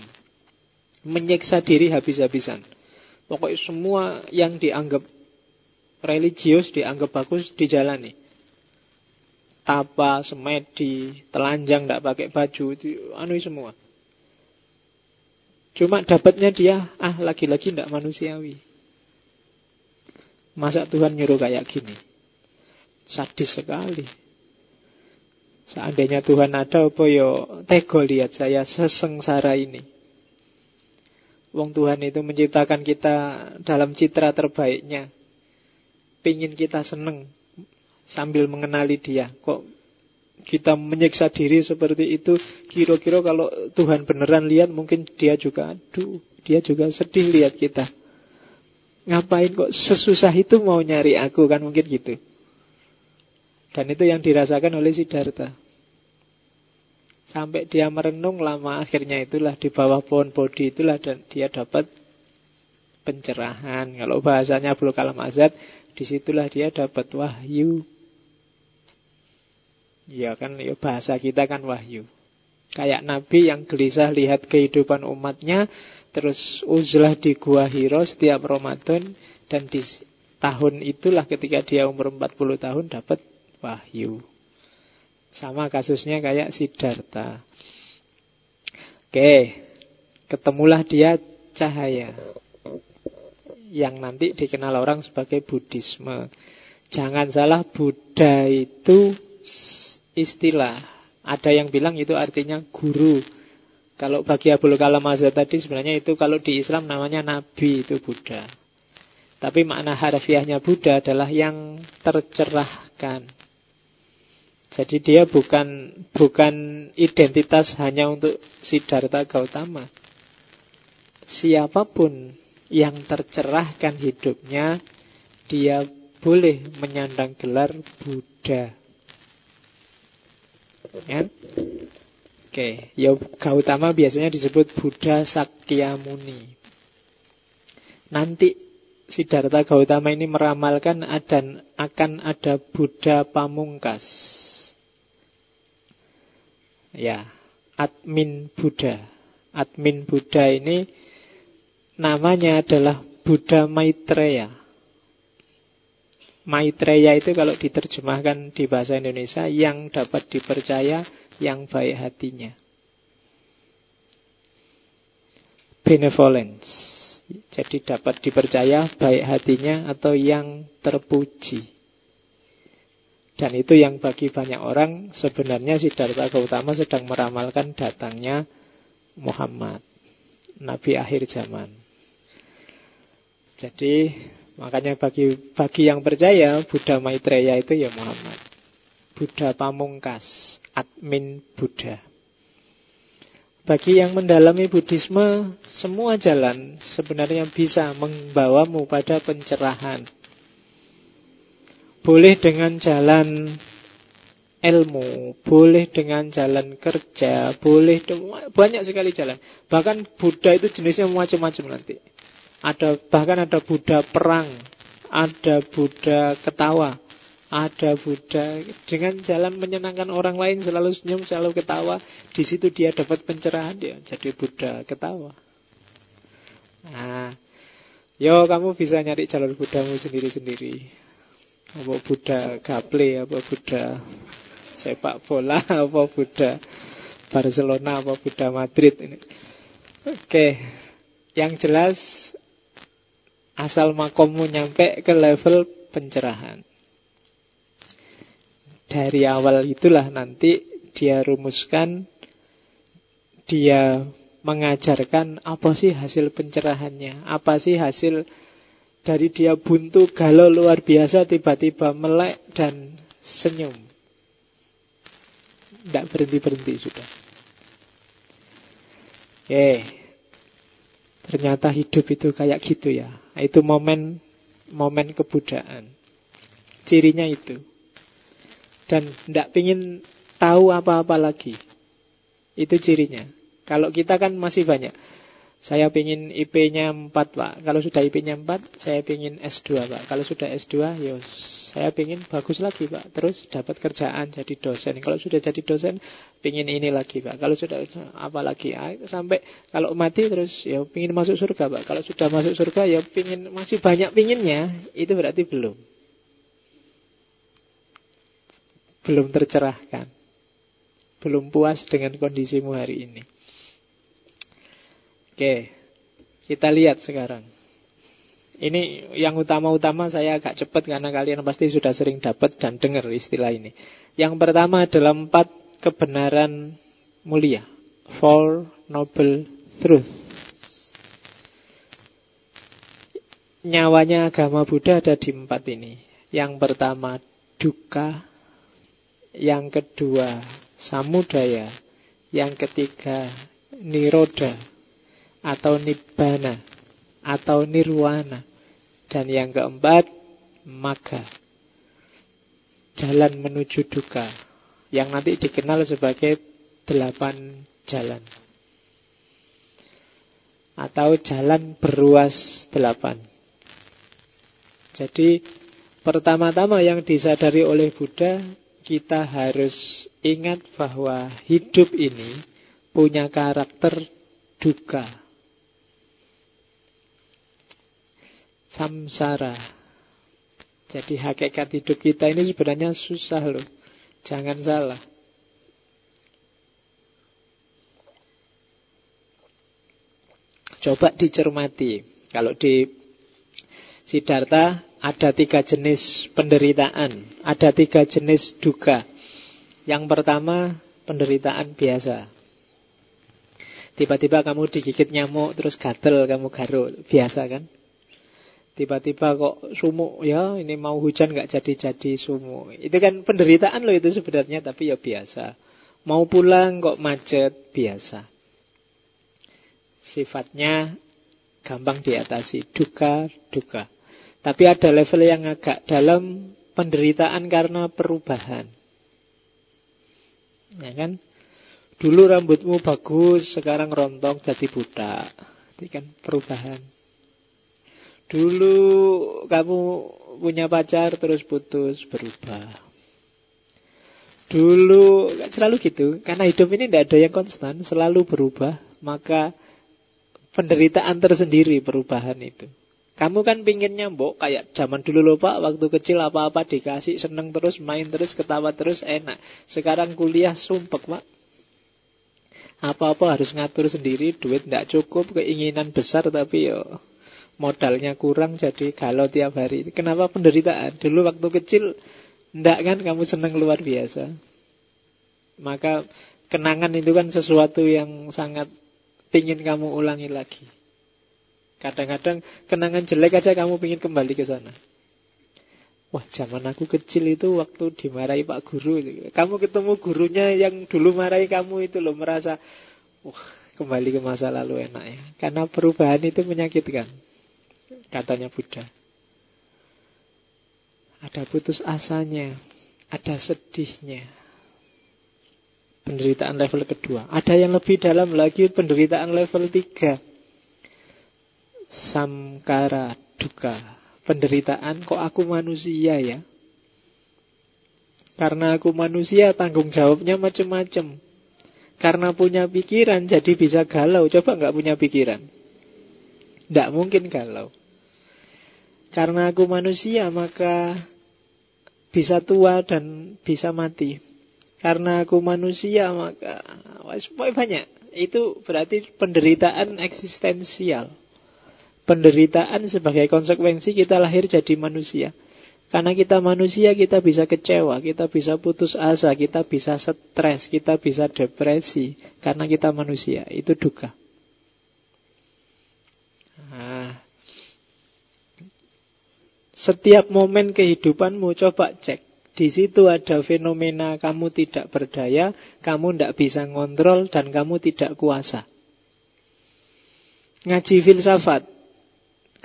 Menyiksa diri habis-habisan. Pokoknya semua yang dianggap religius, dianggap bagus, dijalani. Tapa, semedi, telanjang, tidak pakai baju, itu anu semua. Cuma dapatnya dia, ah lagi-lagi tidak manusiawi. Masa Tuhan nyuruh kayak gini? Sadis sekali. Seandainya Tuhan ada apa yo tego lihat saya sesengsara ini. Wong Tuhan itu menciptakan kita dalam citra terbaiknya. Pingin kita seneng sambil mengenali dia. Kok kita menyiksa diri seperti itu, kira-kira kalau Tuhan beneran lihat mungkin dia juga aduh, dia juga sedih lihat kita. Ngapain kok sesusah itu mau nyari aku kan mungkin gitu. Dan itu yang dirasakan oleh Siddhartha. Sampai dia merenung lama akhirnya itulah di bawah pohon bodhi itulah dan dia dapat pencerahan. Kalau bahasanya Abdul Kalam Azad, di situlah dia dapat wahyu. Ya kan ya bahasa kita kan wahyu. Kayak Nabi yang gelisah lihat kehidupan umatnya Terus uzlah di Gua Hiro setiap Ramadan dan di tahun itulah ketika dia umur 40 tahun dapat wahyu. Sama kasusnya kayak Siddhartha. Oke, ketemulah dia cahaya yang nanti dikenal orang sebagai Buddhisme. Jangan salah, Buddha itu istilah. Ada yang bilang itu artinya guru. Kalau bagi Abdul Kalam Azhar tadi sebenarnya itu kalau di Islam namanya Nabi itu Buddha. Tapi makna harfiahnya Buddha adalah yang tercerahkan. Jadi dia bukan bukan identitas hanya untuk Siddhartha Gautama. Siapa pun yang tercerahkan hidupnya, dia boleh menyandang gelar Buddha. Ya? Oke, ya Gautama biasanya disebut Buddha Sakyamuni. Nanti Siddhartha Gautama ini meramalkan ada, akan ada Buddha Pamungkas. Ya, admin Buddha. Admin Buddha ini namanya adalah Buddha Maitreya. Maitreya itu kalau diterjemahkan di bahasa Indonesia yang dapat dipercaya yang baik hatinya. Benevolence. Jadi dapat dipercaya baik hatinya atau yang terpuji. Dan itu yang bagi banyak orang sebenarnya Siddhartha Gautama sedang meramalkan datangnya Muhammad, Nabi akhir zaman. Jadi Makanya bagi bagi yang percaya Buddha Maitreya itu ya Muhammad. Buddha Pamungkas, admin Buddha. Bagi yang mendalami Buddhisme, semua jalan sebenarnya bisa membawamu pada pencerahan. Boleh dengan jalan ilmu, boleh dengan jalan kerja, boleh banyak sekali jalan. Bahkan Buddha itu jenisnya macam-macam nanti. Ada bahkan ada Buddha perang, ada Buddha ketawa, ada Buddha dengan jalan menyenangkan orang lain selalu senyum, selalu ketawa. Di situ dia dapat pencerahan dia jadi Buddha ketawa. Nah, yo kamu bisa nyari jalur Buddhamu sendiri-sendiri. Apa Buddha gaple, apa Buddha sepak bola, apa Buddha Barcelona, apa Buddha Madrid ini. Oke, yang jelas asal makommu nyampe ke level pencerahan. Dari awal itulah nanti dia rumuskan, dia mengajarkan apa sih hasil pencerahannya, apa sih hasil dari dia buntu galau luar biasa tiba-tiba melek dan senyum. Tidak berhenti-berhenti sudah. Oke. Ternyata hidup itu kayak gitu ya. Itu momen momen kebudayaan. Cirinya itu dan tidak ingin tahu apa-apa lagi. Itu cirinya. Kalau kita kan masih banyak. Saya ingin IP-nya 4 Pak. Kalau sudah IP-nya 4, saya ingin S2 Pak. Kalau sudah S2, ya saya ingin bagus lagi Pak. Terus dapat kerjaan jadi dosen. Kalau sudah jadi dosen, ingin ini lagi Pak. Kalau sudah apa lagi? Ah, sampai kalau mati terus ya ingin masuk surga Pak. Kalau sudah masuk surga ya ingin masih banyak pinginnya. Itu berarti belum. belum tercerahkan. Belum puas dengan kondisimu hari ini. Oke, kita lihat sekarang. Ini yang utama-utama saya agak cepat karena kalian pasti sudah sering dapat dan dengar istilah ini. Yang pertama adalah empat kebenaran mulia. Four Noble Truth. Nyawanya agama Buddha ada di empat ini. Yang pertama duka, yang kedua samudaya, yang ketiga niroda atau nibbana atau nirwana. Dan yang keempat maga. Jalan menuju duka yang nanti dikenal sebagai delapan jalan. Atau jalan beruas delapan. Jadi pertama-tama yang disadari oleh Buddha kita harus ingat bahwa hidup ini punya karakter duka. Samsara. Jadi hakikat hidup kita ini sebenarnya susah loh. Jangan salah. Coba dicermati. Kalau di Siddhartha ada tiga jenis penderitaan, ada tiga jenis duka. Yang pertama, penderitaan biasa. Tiba-tiba kamu digigit nyamuk, terus gatel, kamu garuk. Biasa kan? Tiba-tiba kok sumuk, ya ini mau hujan nggak jadi-jadi sumuk. Itu kan penderitaan loh itu sebenarnya, tapi ya biasa. Mau pulang kok macet, biasa. Sifatnya gampang diatasi, duka-duka. Tapi ada level yang agak dalam penderitaan karena perubahan. Ya kan? Dulu rambutmu bagus, sekarang rontok jadi buta. Itu kan perubahan. Dulu kamu punya pacar terus putus, berubah. Dulu selalu gitu, karena hidup ini tidak ada yang konstan, selalu berubah, maka penderitaan tersendiri perubahan itu. Kamu kan pingin nyambok kayak zaman dulu loh pak. Waktu kecil apa-apa dikasih Seneng terus, main terus, ketawa terus, enak. Sekarang kuliah sumpek pak. Apa-apa harus ngatur sendiri Duit tidak cukup, keinginan besar Tapi yo modalnya kurang Jadi galau tiap hari Kenapa penderitaan? Dulu waktu kecil Tidak kan kamu seneng luar biasa Maka kenangan itu kan sesuatu yang sangat Pingin kamu ulangi lagi Kadang-kadang kenangan jelek aja kamu ingin kembali ke sana. Wah, zaman aku kecil itu waktu dimarahi Pak Guru. Kamu ketemu gurunya yang dulu marahi kamu itu loh merasa, wah, kembali ke masa lalu enak ya. Karena perubahan itu menyakitkan, katanya Buddha. Ada putus asanya, ada sedihnya. Penderitaan level kedua. Ada yang lebih dalam lagi penderitaan level tiga. Samkara duka. Penderitaan kok aku manusia ya. Karena aku manusia tanggung jawabnya macam-macam. Karena punya pikiran jadi bisa galau. Coba nggak punya pikiran. Tidak mungkin galau. Karena aku manusia maka bisa tua dan bisa mati. Karena aku manusia maka banyak. Itu berarti penderitaan eksistensial. Penderitaan sebagai konsekuensi kita lahir jadi manusia. Karena kita manusia kita bisa kecewa, kita bisa putus asa, kita bisa stres, kita bisa depresi. Karena kita manusia, itu duka. Nah, setiap momen kehidupanmu coba cek. Di situ ada fenomena kamu tidak berdaya, kamu tidak bisa ngontrol, dan kamu tidak kuasa. Ngaji filsafat,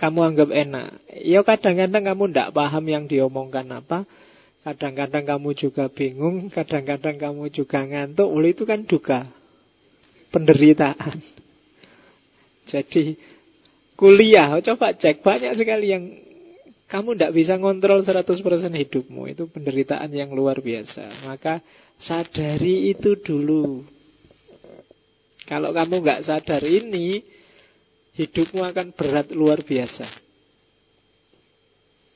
kamu anggap enak. Ya kadang-kadang kamu tidak paham yang diomongkan apa. Kadang-kadang kamu juga bingung, kadang-kadang kamu juga ngantuk. Oleh itu kan duka. Penderitaan. Jadi kuliah, coba cek banyak sekali yang kamu tidak bisa ngontrol 100% hidupmu. Itu penderitaan yang luar biasa. Maka sadari itu dulu. Kalau kamu nggak sadar ini, hidupmu akan berat luar biasa.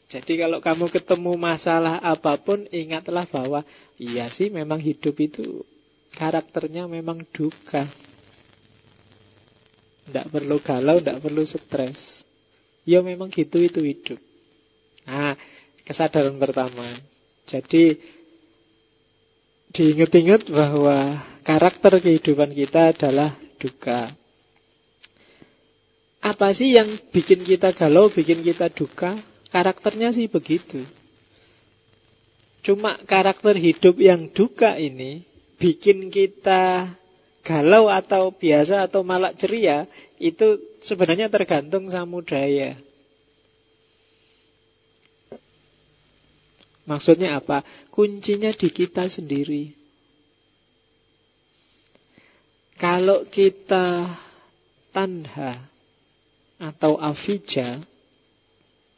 Jadi kalau kamu ketemu masalah apa pun, ingatlah bahwa iya sih memang hidup itu karakternya memang duka. Tidak perlu galau, tidak perlu stres. Ya memang gitu itu hidup. Nah, kesadaran pertama. Jadi diingat-ingat bahwa karakter kehidupan kita adalah duka. Apa sih yang bikin kita galau, bikin kita duka? Karakternya sih begitu. Cuma karakter hidup yang duka ini bikin kita galau atau biasa atau malah ceria itu sebenarnya tergantung samudaya. Maksudnya apa? Kuncinya di kita sendiri. Kalau kita tanha atau afija,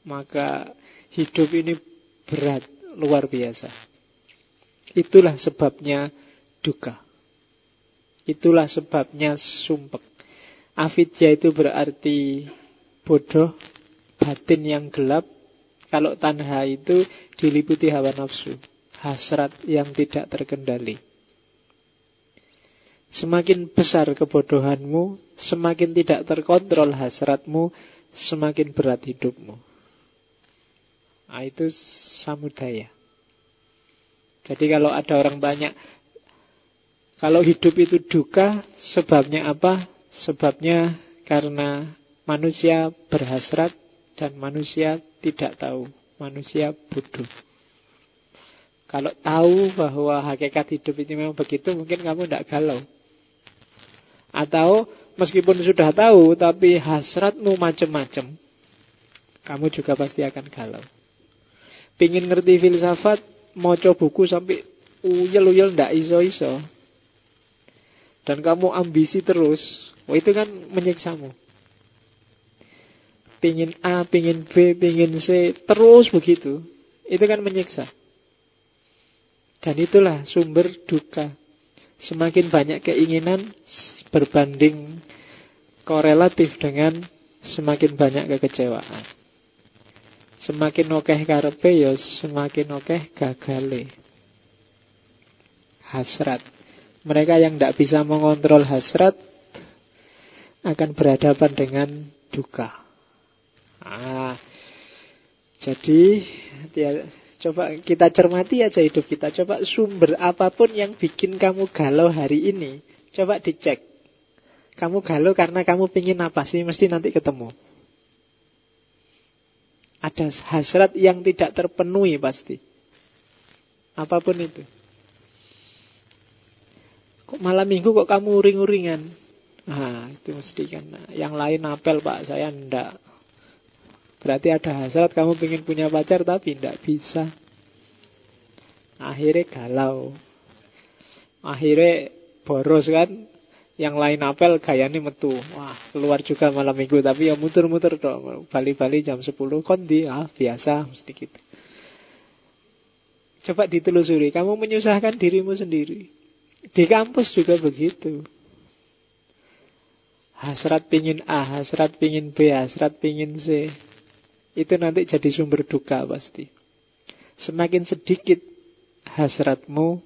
maka hidup ini berat, luar biasa. Itulah sebabnya duka. Itulah sebabnya sumpek. Afidja itu berarti bodoh, batin yang gelap, kalau tanha itu diliputi hawa nafsu, hasrat yang tidak terkendali. Semakin besar kebodohanmu, semakin tidak terkontrol hasratmu, semakin berat hidupmu. Nah, itu samudaya. Jadi kalau ada orang banyak, kalau hidup itu duka, sebabnya apa? Sebabnya karena manusia berhasrat dan manusia tidak tahu. Manusia bodoh. Kalau tahu bahwa hakikat hidup ini memang begitu, mungkin kamu tidak galau. Atau meskipun sudah tahu, tapi hasratmu macam-macam, kamu juga pasti akan galau. Pingin ngerti filsafat, mau coba buku sampai uyel-uyel ndak iso-iso. Dan kamu ambisi terus, wah itu kan menyiksamu pingin A, pingin B, pingin C, terus begitu. Itu kan menyiksa. Dan itulah sumber duka. Semakin banyak keinginan berbanding korelatif dengan semakin banyak kekecewaan. Semakin okeh karpe ya semakin okeh gagale. Hasrat. Mereka yang tidak bisa mengontrol hasrat akan berhadapan dengan duka. Ah, jadi ya, coba kita cermati aja hidup kita. Coba sumber apa pun yang bikin kamu galau hari ini, coba dicek. Kamu galau karena kamu pingin apa sih? Mesti nanti ketemu. Ada hasrat yang tidak terpenuhi pasti. Apa pun itu. Kok malam minggu kok kamu uring-uringan? Nah, itu mesti kan. Yang lain apel pak, saya ndak. Berarti ada hasrat kamu ingin punya pacar tapi ndak bisa. Akhirnya galau. Akhirnya boros kan. Yang lain apel gayanya metu. Wah, keluar juga malam minggu tapi ya muter-muter dong. Bali-bali jam 10 kondi. Ah, biasa mesti gitu. Coba ditelusuri, kamu menyusahkan dirimu sendiri. Di kampus juga begitu. Hasrat pingin A, hasrat pingin B, hasrat pingin C. Itu nanti jadi sumber duka pasti. Semakin sedikit hasratmu,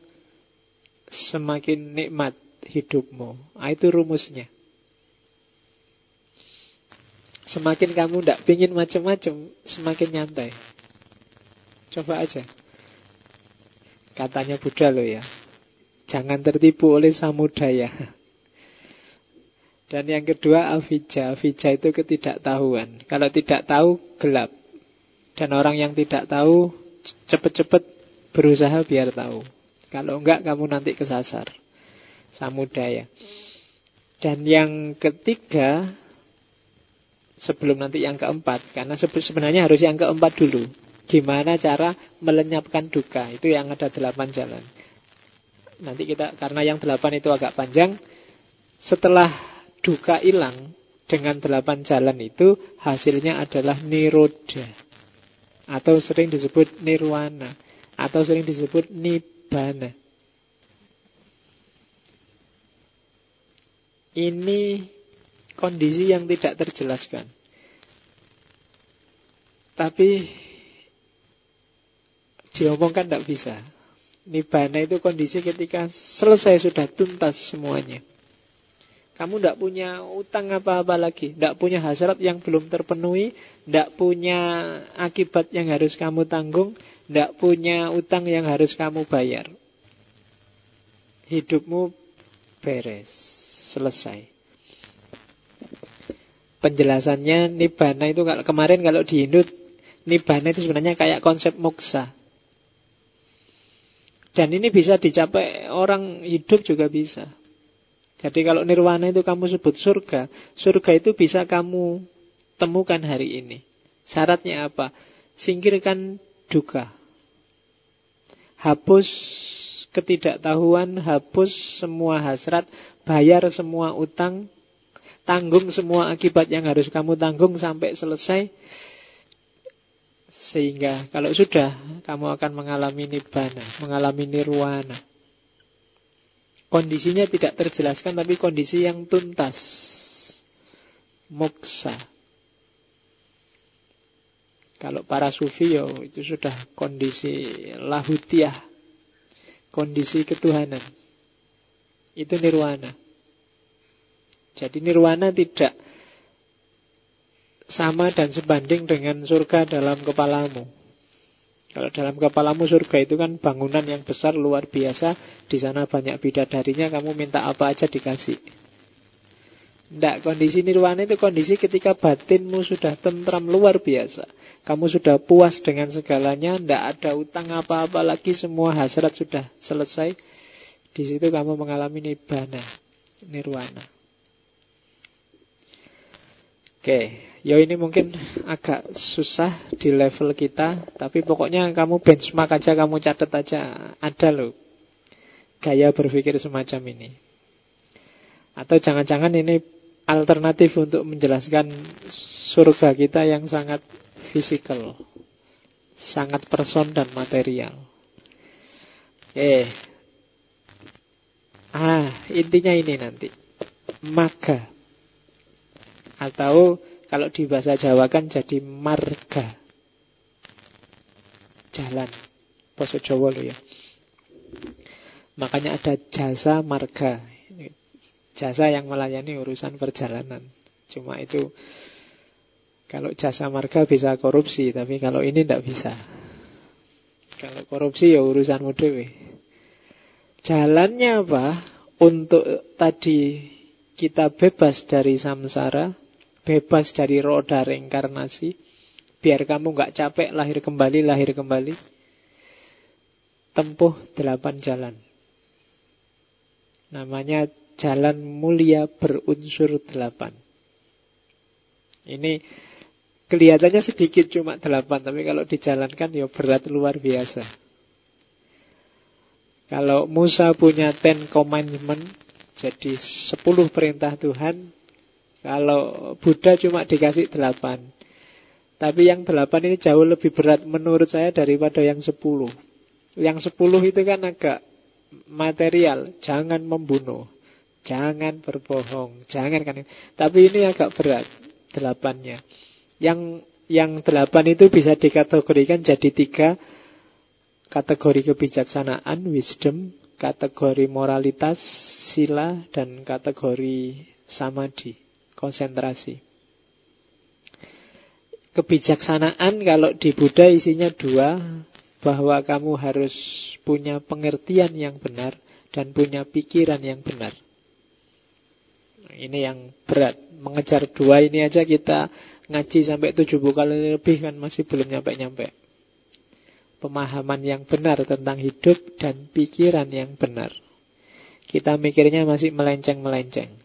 semakin nikmat hidupmu. Nah, itu rumusnya. Semakin kamu tidak pingin macam-macam, semakin nyantai. Coba aja. Katanya Buddha loh ya. Jangan tertipu oleh samudaya. Dan yang kedua avija. Avija itu ketidaktahuan. Kalau tidak tahu, gelap. Dan orang yang tidak tahu, cepat-cepat berusaha biar tahu. Kalau enggak, kamu nanti kesasar. Samudaya. Dan yang ketiga, sebelum nanti yang keempat. Karena sebenarnya harus yang keempat dulu. Gimana cara melenyapkan duka Itu yang ada delapan jalan Nanti kita, karena yang delapan itu agak panjang Setelah duka hilang Dengan delapan jalan itu Hasilnya adalah niroda. Atau sering disebut nirwana. Atau sering disebut nibbana. Ini kondisi yang tidak terjelaskan. Tapi diomongkan tidak bisa. Nibana itu kondisi ketika selesai sudah tuntas semuanya. Kamu tidak punya utang apa-apa lagi, tidak punya hasrat yang belum terpenuhi, tidak punya akibat yang harus kamu tanggung, tidak punya utang yang harus kamu bayar. Hidupmu beres, selesai. Penjelasannya Nibana itu kemarin kalau di Hindu Nibana itu sebenarnya kayak konsep moksa. Dan ini bisa dicapai orang hidup juga bisa. Jadi kalau nirwana itu kamu sebut surga, surga itu bisa kamu temukan hari ini. Syaratnya apa? Singkirkan duka. Hapus ketidaktahuan, hapus semua hasrat, bayar semua utang, tanggung semua akibat yang harus kamu tanggung sampai selesai. Sehingga kalau sudah kamu akan mengalami nibbana, mengalami nirwana. Kondisinya tidak terjelaskan tapi kondisi yang tuntas. Moksa. Kalau para sufi yo itu sudah kondisi lahutiah. Kondisi ketuhanan. Itu nirwana. Jadi nirwana tidak sama dan sebanding dengan surga dalam kepalamu. Kalau dalam kepalamu surga itu kan bangunan yang besar luar biasa, di sana banyak bidadarinya, kamu minta apa aja dikasih. Tidak, kondisi nirwana itu kondisi ketika batinmu sudah tentram luar biasa. Kamu sudah puas dengan segalanya, tidak ada utang apa-apa lagi, semua hasrat sudah selesai. Di situ kamu mengalami nibbana, nirwana. Oke, Ya ini mungkin agak susah di level kita, tapi pokoknya kamu benchmark aja, kamu catat aja, ada loh gaya berpikir semacam ini. Atau jangan-jangan ini alternatif untuk menjelaskan surga kita yang sangat fisikal, sangat person dan material. Oke. Ah, intinya ini nanti. Maka atau kalau di bahasa Jawa kan jadi marga. Jalan. Bahasa Jawa loh ya. Makanya ada jasa marga. Jasa yang melayani urusan perjalanan. Cuma itu kalau jasa marga bisa korupsi, tapi kalau ini tidak bisa. Kalau korupsi ya urusan dewe. Jalannya apa? Untuk tadi kita bebas dari samsara, bebas dari roda reinkarnasi, Biar kamu nggak capek lahir kembali, lahir kembali. Tempuh delapan jalan. Namanya jalan mulia berunsur delapan. Ini kelihatannya sedikit cuma delapan, tapi kalau dijalankan ya berat luar biasa. Kalau Musa punya ten commandment, jadi sepuluh perintah Tuhan, kalau Buddha cuma dikasih delapan. Tapi yang delapan ini jauh lebih berat menurut saya daripada yang sepuluh. Yang sepuluh itu kan agak material, jangan membunuh, jangan berbohong, jangan kan. Tapi ini agak berat delapannya. Yang yang delapan itu bisa dikategorikan jadi tiga kategori kebijaksanaan, wisdom, kategori moralitas, sila, dan kategori samadhi, konsentrasi. Kebijaksanaan kalau di Buddha isinya dua, bahwa kamu harus punya pengertian yang benar dan punya pikiran yang benar. Ini yang berat. Mengejar dua ini aja kita ngaji sampai tujuh kali lebih kan masih belum nyampe-nyampe. Pemahaman yang benar tentang hidup dan pikiran yang benar. Kita mikirnya masih melenceng-melenceng.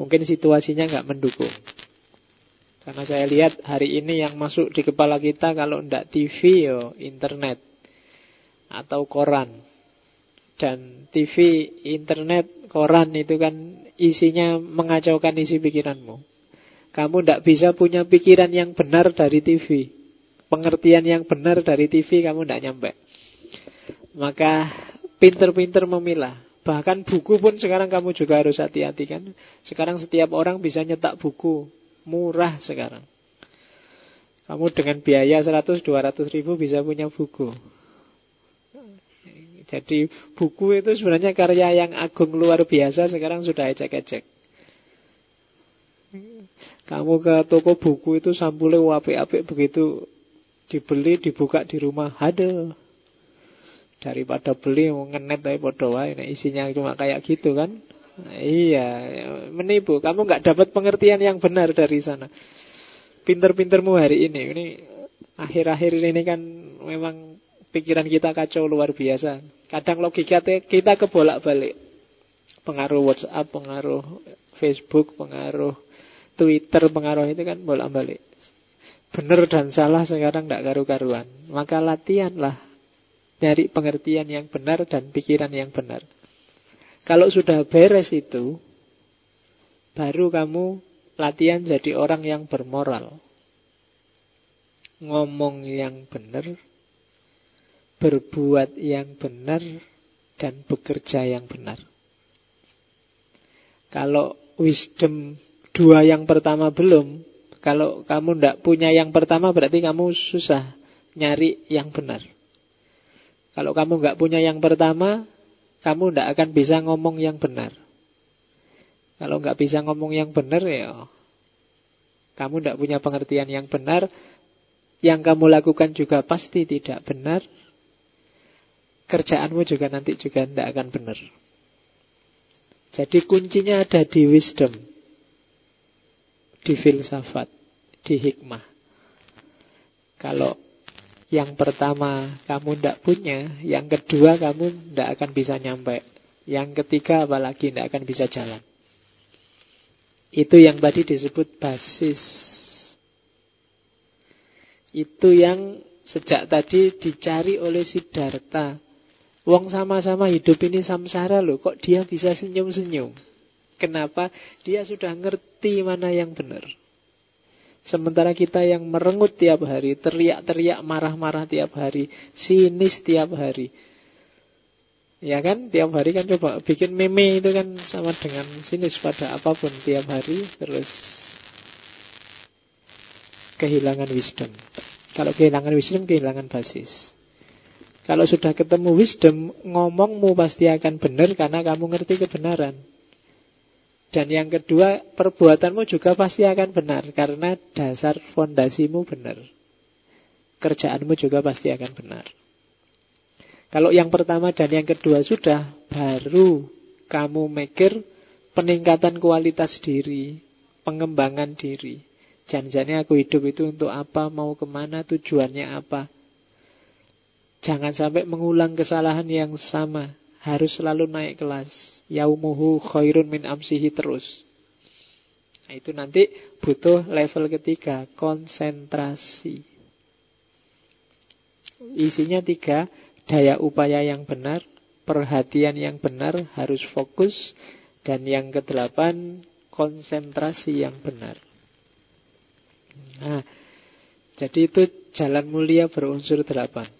Mungkin situasinya nggak mendukung. Karena saya lihat hari ini yang masuk di kepala kita kalau ndak TV yo internet atau koran. Dan TV, internet, koran itu kan isinya mengacaukan isi pikiranmu. Kamu tidak bisa punya pikiran yang benar dari TV. Pengertian yang benar dari TV kamu tidak nyampe. Maka pinter-pinter memilah. Bahkan buku pun sekarang kamu juga harus hati-hati kan. Sekarang setiap orang bisa nyetak buku. Murah sekarang. Kamu dengan biaya 100-200 ribu bisa punya buku. Jadi buku itu sebenarnya karya yang agung luar biasa sekarang sudah ecek-ecek. Kamu ke toko buku itu sampulnya apik-apik begitu dibeli dibuka di rumah ada daripada beli ngenet tapi wae nah, isinya cuma kayak gitu kan nah, iya menipu kamu nggak dapat pengertian yang benar dari sana pinter-pintermu hari ini ini akhir-akhir ini kan memang pikiran kita kacau luar biasa. Kadang logika kita kebolak-balik. Pengaruh WhatsApp, pengaruh Facebook, pengaruh Twitter, pengaruh itu kan bolak-balik. Benar dan salah sekarang tidak karu-karuan. Maka latihanlah nyari pengertian yang benar dan pikiran yang benar. Kalau sudah beres itu, baru kamu latihan jadi orang yang bermoral. Ngomong yang benar, berbuat yang benar dan bekerja yang benar. Kalau wisdom dua yang pertama belum, kalau kamu tidak punya yang pertama berarti kamu susah nyari yang benar. Kalau kamu nggak punya yang pertama, kamu tidak akan bisa ngomong yang benar. Kalau nggak bisa ngomong yang benar ya, kamu tidak punya pengertian yang benar. Yang kamu lakukan juga pasti tidak benar kerjaanmu juga nanti juga tidak akan benar. Jadi kuncinya ada di wisdom, di filsafat, di hikmah. Kalau yang pertama kamu tidak punya, yang kedua kamu tidak akan bisa nyampe, yang ketiga apalagi tidak akan bisa jalan. Itu yang tadi disebut basis. Itu yang sejak tadi dicari oleh Siddhartha Wong sama-sama hidup ini samsara loh, kok dia bisa senyum-senyum? Kenapa? Dia sudah ngerti mana yang benar. Sementara kita yang merengut tiap hari, teriak-teriak, marah-marah tiap hari, sinis tiap hari. Ya kan, tiap hari kan coba bikin meme itu kan sama dengan sinis pada apa pun tiap hari, terus kehilangan wisdom. Kalau kehilangan wisdom, kehilangan basis. Kalau sudah ketemu wisdom, ngomongmu pasti akan benar karena kamu ngerti kebenaran. Dan yang kedua, perbuatanmu juga pasti akan benar karena dasar fondasimu benar. Kerjaanmu juga pasti akan benar. Kalau yang pertama dan yang kedua sudah, baru kamu mikir peningkatan kualitas diri, pengembangan diri. Janjinya aku hidup itu untuk apa, mau ke mana, tujuannya apa. Jangan sampai mengulang kesalahan yang sama. Harus selalu naik kelas. Yaumuhu khairun min amsihi terus. Nah, itu nanti butuh level ketiga, konsentrasi. Isinya tiga, daya upaya yang benar, perhatian yang benar, harus fokus, dan yang kedelapan, konsentrasi yang benar. Nah, jadi itu jalan mulia berunsur delapan.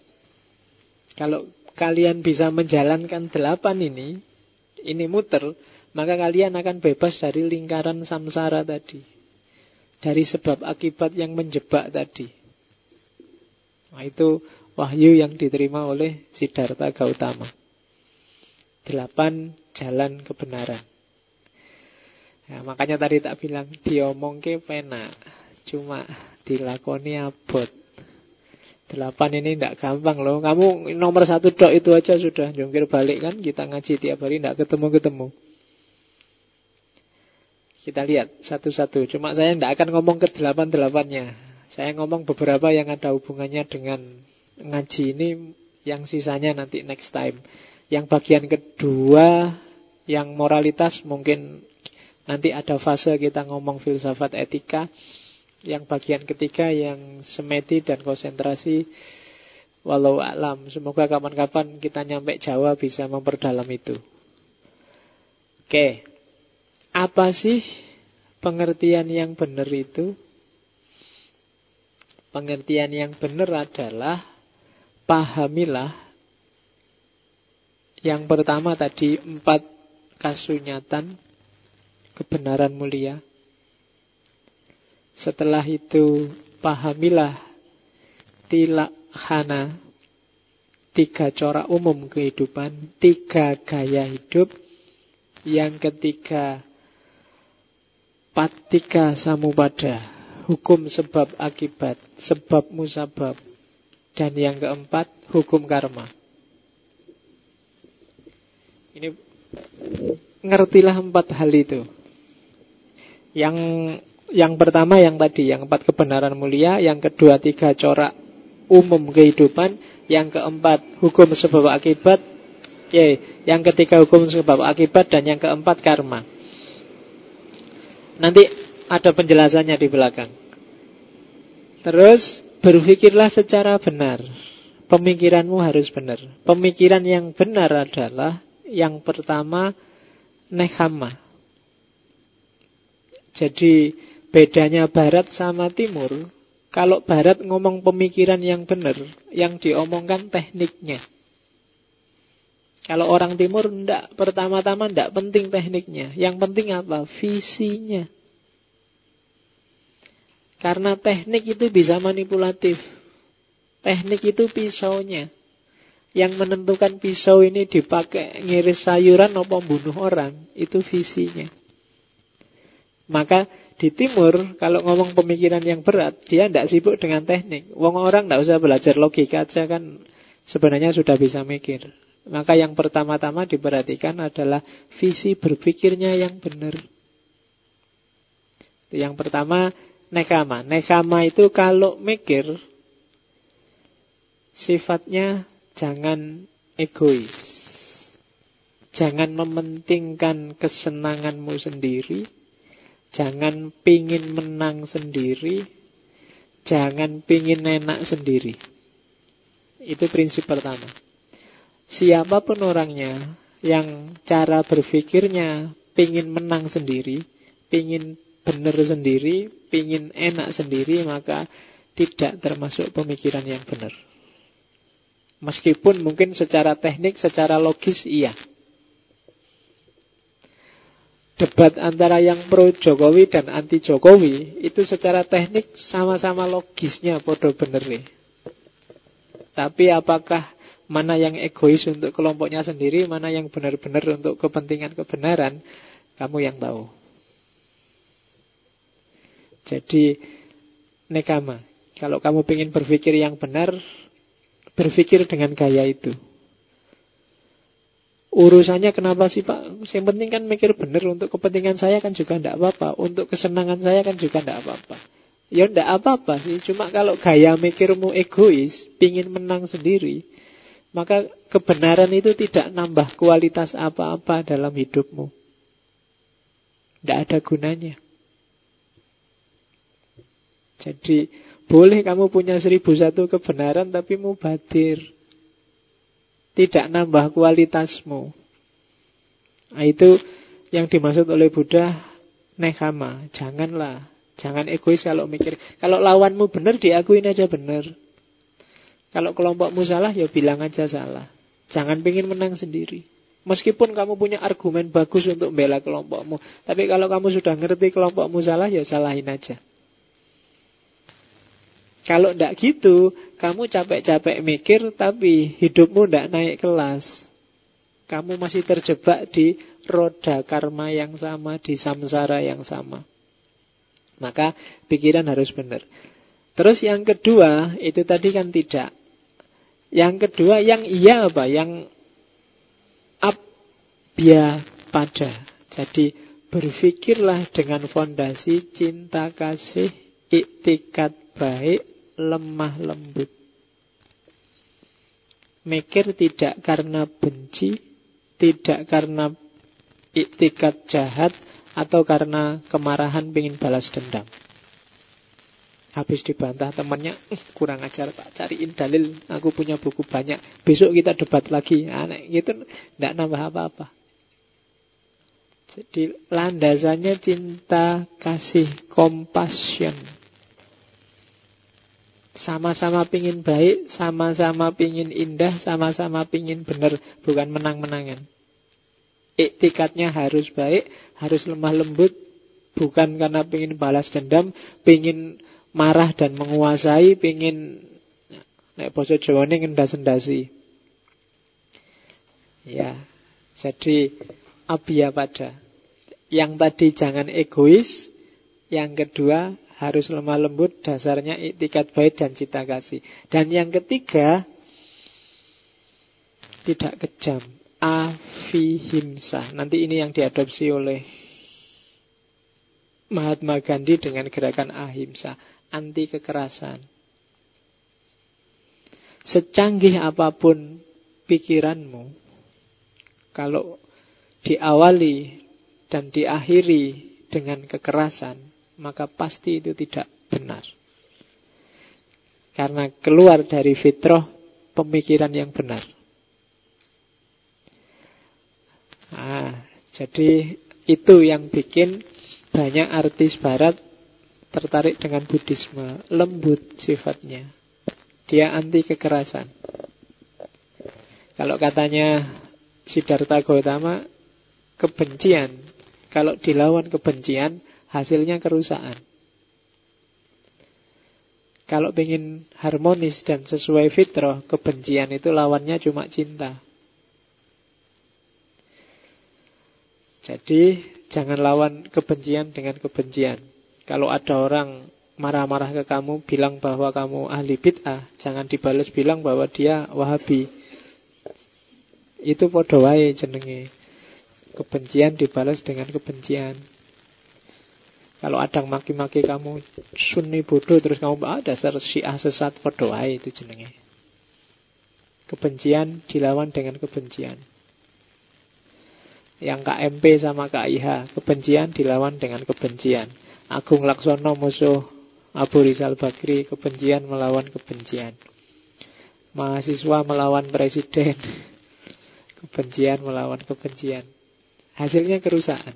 Kalau kalian bisa menjalankan delapan ini, ini muter, maka kalian akan bebas dari lingkaran samsara tadi. Dari sebab akibat yang menjebak tadi. Nah, itu wahyu yang diterima oleh Siddhartha Gautama. Delapan jalan kebenaran. Ya, makanya tadi tak bilang diomongke pena, cuma dilakoni abot. Delapan ini tidak gampang loh. Kamu nomor satu dok itu aja sudah jungkir balik kan. Kita ngaji tiap hari tidak ketemu-ketemu. Kita lihat satu-satu. Cuma saya tidak akan ngomong ke delapan-delapannya. Saya ngomong beberapa yang ada hubungannya dengan ngaji ini. Yang sisanya nanti next time. Yang bagian kedua, yang moralitas mungkin Nanti ada fase kita ngomong filsafat etika. Yang bagian ketiga yang semedi dan konsentrasi walau alam. Semoga kapan-kapan kita nyampe Jawa bisa memperdalam itu. Oke. Apa sih pengertian yang benar itu? Pengertian yang benar adalah pahamilah yang pertama tadi empat kasunyatan kebenaran mulia. Setelah itu pahamilah tilakhana tiga corak umum kehidupan, tiga gaya hidup. Yang ketiga patika samupada, hukum sebab akibat, sebab musabab. Dan yang keempat hukum karma. Ini ngertilah empat hal itu. Yang yang pertama yang tadi, yang empat kebenaran mulia, yang kedua tiga corak umum kehidupan, yang keempat hukum sebab akibat, ya, yang ketiga hukum sebab akibat dan yang keempat karma. Nanti ada penjelasannya di belakang. Terus berpikirlah secara benar. Pemikiranmu harus benar. Pemikiran yang benar adalah yang pertama nekama. Jadi bedanya barat sama timur, kalau barat ngomong pemikiran yang benar, yang diomongkan tekniknya. Kalau orang timur ndak pertama-tama ndak penting tekniknya, yang penting apa? Visinya. Karena teknik itu bisa manipulatif. Teknik itu pisaunya. Yang menentukan pisau ini dipakai ngiris sayuran atau bunuh orang, itu visinya. Maka di timur kalau ngomong pemikiran yang berat, dia tidak sibuk dengan teknik. Wong orang tidak usah belajar logika aja kan sebenarnya sudah bisa mikir. Maka yang pertama-tama diperhatikan adalah visi berpikirnya yang benar. Yang pertama nekama. Nekama itu kalau mikir sifatnya jangan egois. Jangan mementingkan kesenanganmu sendiri, Jangan pingin menang sendiri. Jangan pingin enak sendiri. Itu prinsip pertama. Siapa pun orangnya Yang cara berpikirnya Pingin menang sendiri Pingin benar sendiri Pingin enak sendiri Maka tidak termasuk pemikiran yang benar. Meskipun mungkin secara teknik Secara logis iya debat antara yang pro Jokowi dan anti Jokowi itu secara teknik sama-sama logisnya podo bener Tapi apakah mana yang egois untuk kelompoknya sendiri, mana yang benar-benar untuk kepentingan kebenaran, kamu yang tahu. Jadi nekama. Kalau kamu ingin berpikir yang benar, berpikir dengan gaya itu. Urusannya kenapa sih Pak? Yang penting kan mikir benar untuk kepentingan saya kan juga tidak apa-apa. Untuk kesenangan saya kan juga tidak apa-apa. Ya ndak apa-apa sih, cuma kalau gaya mikirmu egois, pingin menang sendiri, maka kebenaran itu tidak nambah kualitas apa-apa dalam hidupmu. Tidak ada gunanya. Jadi boleh kamu punya seribu satu kebenaran tapi mubadir. Tidak nambah kualitasmu. Nah, itu yang dimaksud oleh Buddha nekama. Janganlah Jangan egois kalau mikir. Kalau lawanmu benar, diakuin aja benar. Kalau kelompokmu salah, ya bilang aja salah. Jangan pengen menang sendiri. Meskipun kamu punya argumen bagus untuk membela kelompokmu. Tapi kalau kamu sudah ngerti kelompokmu salah, ya salahin aja. Kalau tidak gitu, kamu capek-capek mikir, tapi hidupmu tidak naik kelas. Kamu masih terjebak di roda karma yang sama, di samsara yang sama. Maka pikiran harus benar. Terus yang kedua, itu tadi kan tidak. Yang kedua, yang iya apa? Yang abya pada. Jadi berpikirlah dengan fondasi cinta kasih, iktikat baik, lemah lembut. Mikir tidak karena benci, tidak karena iktikat jahat, atau karena kemarahan ingin balas dendam. Habis dibantah temannya, eh, kurang ajar tak cariin dalil, aku punya buku banyak, besok kita debat lagi. Aneh gitu, tidak nambah apa-apa. Jadi landasannya cinta, kasih, compassion. Sama-sama pingin baik, sama-sama pingin indah, sama-sama pingin benar, bukan menang-menangan. Iktikatnya harus baik, harus lemah lembut, bukan karena ingin balas dendam, ingin marah dan menguasai, ingin nek basa Jawa ini ngendas-endasi. Ya, jadi abia pada. Yang tadi jangan egois, yang kedua harus lemah lembut, dasarnya iktikat baik dan cita kasih. Dan yang ketiga, tidak kejam avihimsa. Nanti ini yang diadopsi oleh Mahatma Gandhi dengan gerakan ahimsa, anti kekerasan. Secanggih apa pun pikiranmu, kalau diawali dan diakhiri dengan kekerasan, maka pasti itu tidak benar. Karena keluar dari fitrah pemikiran yang benar. Nah, jadi itu yang bikin banyak artis barat tertarik dengan Buddhisme. Lembut sifatnya. Dia anti kekerasan. Kalau katanya Siddhartha Gautama, kebencian. Kalau dilawan kebencian, hasilnya kerusakan. Kalau ingin harmonis dan sesuai fitrah, kebencian itu lawannya cuma cinta. Jadi jangan lawan kebencian dengan kebencian. Kalau ada orang marah-marah ke kamu bilang bahwa kamu ahli bid'ah, jangan dibalas bilang bahwa dia wahabi. Itu podo wae jenenge. Kebencian dibalas dengan kebencian. Kalau ada maki-maki kamu sunni bodoh terus kamu ah dasar syiah sesat wae itu jenenge. Kebencian dilawan dengan kebencian. Yang KMP sama KIH Kebencian dilawan dengan kebencian Agung Laksono musuh Abu Rizal Bakri Kebencian melawan kebencian Mahasiswa melawan presiden Kebencian melawan kebencian Hasilnya kerusakan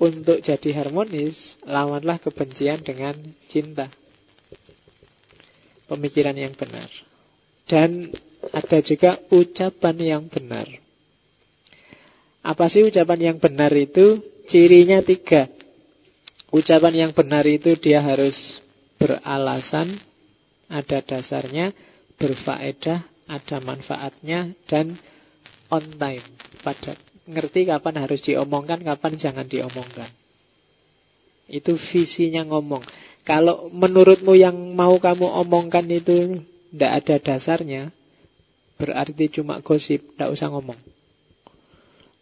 Untuk jadi harmonis Lawanlah kebencian dengan cinta Pemikiran yang benar Dan ada juga ucapan yang benar apa sih ucapan yang benar itu? Cirinya tiga. Ucapan yang benar itu dia harus beralasan, ada dasarnya, berfaedah, ada manfaatnya, dan on time. Pada ngerti kapan harus diomongkan, kapan jangan diomongkan. Itu visinya ngomong. Kalau menurutmu yang mau kamu omongkan itu tidak ada dasarnya, berarti cuma gosip, tidak usah ngomong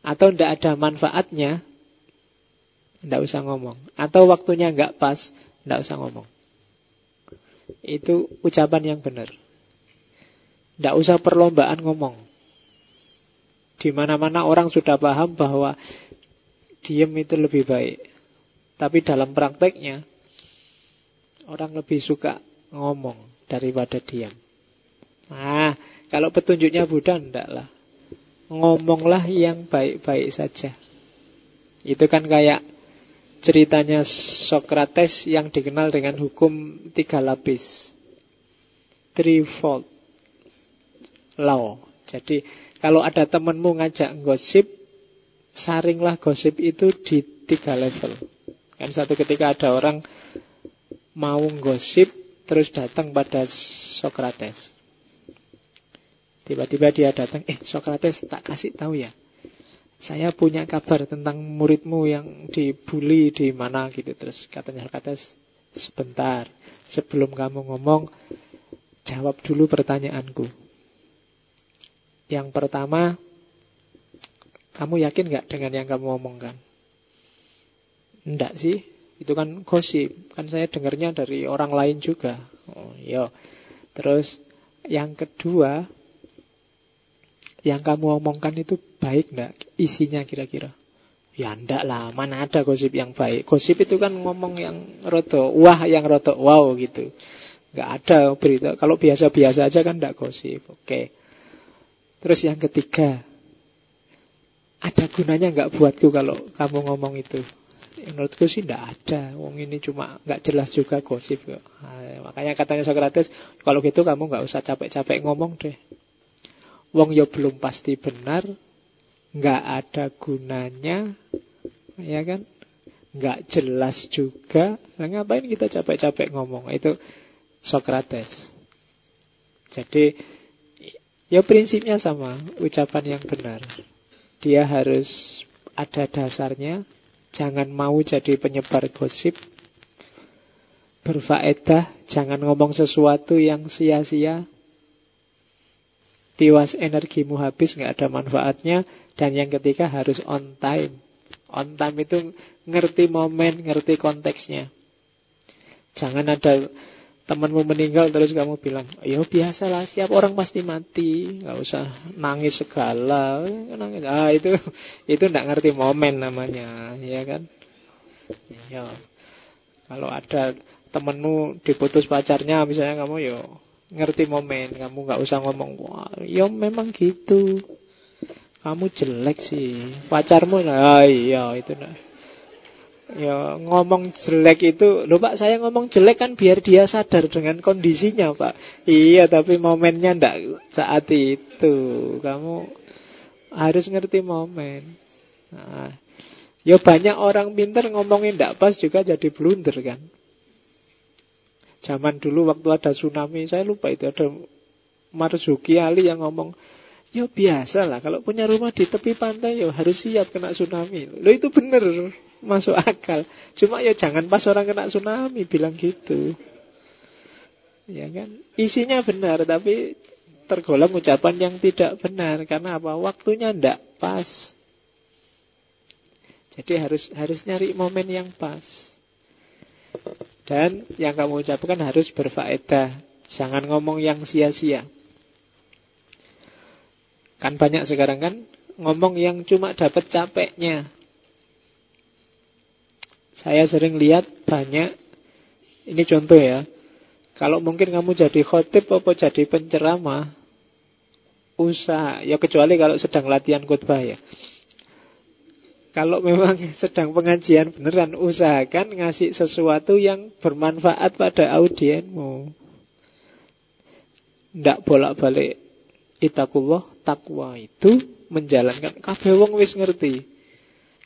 atau tidak ada manfaatnya, tidak usah ngomong. Atau waktunya nggak pas, Tidak usah ngomong. Itu ucapan yang benar. Tidak usah perlombaan ngomong. Di mana-mana orang sudah paham bahwa diem itu lebih baik. Tapi dalam prakteknya, orang lebih suka ngomong daripada diam. Nah, kalau petunjuknya Buddha, enggak lah. Ngomonglah yang baik-baik saja. Itu kan kayak ceritanya Socrates yang dikenal dengan hukum tiga lapis. Threefold law. Jadi kalau ada temanmu ngajak gosip, saringlah gosip itu di tiga level. Kan satu ketika ada orang mau gosip terus datang pada Socrates. Tiba-tiba dia datang, eh Socrates tak kasih tahu ya. Saya punya kabar tentang muridmu yang dibully di mana gitu. Terus katanya Socrates, sebentar. Sebelum kamu ngomong, jawab dulu pertanyaanku. Yang pertama, kamu yakin nggak dengan yang kamu omongkan? Enggak sih, itu kan gosip. Kan saya dengarnya dari orang lain juga. Oh, iya. Terus yang kedua, yang kamu omongkan itu baik enggak isinya kira-kira? Ya enggak lah, mana ada gosip yang baik. Gosip itu kan ngomong yang roto, wah yang roto, wow gitu. Enggak ada berita. Kalau biasa-biasa aja kan enggak gosip. Oke. Terus yang ketiga, ada gunanya nggak buatku kalau kamu ngomong itu? Menurutku sih tidak ada. Wong ini cuma nggak jelas juga gosip makanya katanya Socrates, kalau gitu kamu nggak usah capek-capek ngomong deh. Wong yo ya belum pasti benar, nggak ada gunanya, ya kan? Nggak jelas juga. Nah, ngapain kita capek-capek ngomong? Itu Socrates. Jadi Ya prinsipnya sama, ucapan yang benar. Dia harus ada dasarnya, jangan mau jadi penyebar gosip, berfaedah, jangan ngomong sesuatu yang sia-sia, tiwas energimu habis, nggak ada manfaatnya, dan yang ketiga harus on time. On time itu ngerti momen, ngerti konteksnya. Jangan ada temanmu meninggal terus kamu bilang, ya biasalah setiap orang pasti mati, nggak usah nangis segala, nangis. Ah itu itu nggak ngerti momen namanya, ya kan? Ya, kalau ada temenmu diputus pacarnya, misalnya kamu yo ngerti momen, kamu nggak usah ngomong, wah, ya memang gitu. Kamu jelek sih, pacarmu, nah iya itu nah Ya ngomong jelek itu Loh pak saya ngomong jelek kan biar dia sadar dengan kondisinya pak. Iya tapi momennya ndak saat itu. Kamu harus ngerti momen. Nah, Ya banyak orang pinter ngomongin ndak pas juga jadi blunder kan. Zaman dulu waktu ada tsunami Saya lupa itu ada Marzuki Ali yang ngomong Ya biasa lah Kalau punya rumah di tepi pantai Ya harus siap kena tsunami. Lo itu bener masuk akal. Cuma ya jangan pas orang kena tsunami bilang gitu. Ya kan? Isinya benar tapi tergolong ucapan yang tidak benar karena apa? Waktunya ndak pas. Jadi harus harus nyari momen yang pas. Dan yang kamu ucapkan harus berfaedah. Jangan ngomong yang sia-sia. Kan banyak sekarang kan ngomong yang cuma dapat capeknya. Saya sering lihat banyak Ini contoh ya Kalau mungkin kamu jadi khotib Apa jadi penceramah Usaha Ya kecuali kalau sedang latihan khotbah ya kalau memang sedang pengajian beneran usahakan ngasih sesuatu yang bermanfaat pada audienmu. Tidak bolak-balik itakullah takwa itu menjalankan kabeh wis ngerti.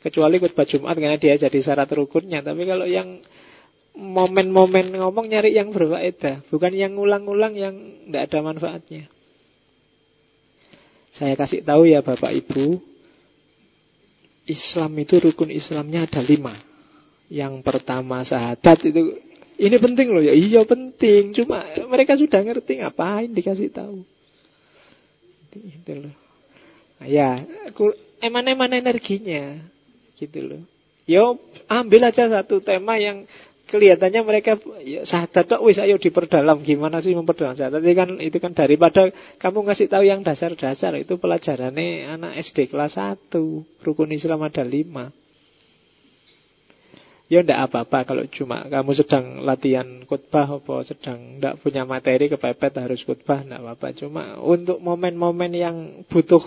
Kecuali khutbah Jumat karena dia jadi syarat rukunnya. Tapi kalau yang momen-momen ngomong nyari yang berfaedah, bukan yang ngulang-ngulang yang tidak ada manfaatnya. Saya kasih tahu ya Bapak Ibu, Islam itu rukun Islamnya ada lima. Yang pertama sahadat itu ini penting loh ya, iya penting. Cuma mereka sudah ngerti ngapain dikasih tahu. Itu loh. Nah, ya, eman-eman energinya gitu loh. Yo ambil aja satu tema yang kelihatannya mereka ya, sahadat kok wis ayo diperdalam gimana sih memperdalam sahadat itu kan itu kan daripada kamu ngasih tahu yang dasar-dasar itu pelajarannya anak SD kelas 1 rukun Islam ada 5 ya ndak apa-apa kalau cuma kamu sedang latihan khutbah apa sedang ndak punya materi kepepet harus khutbah ndak apa-apa. Cuma untuk momen-momen yang butuh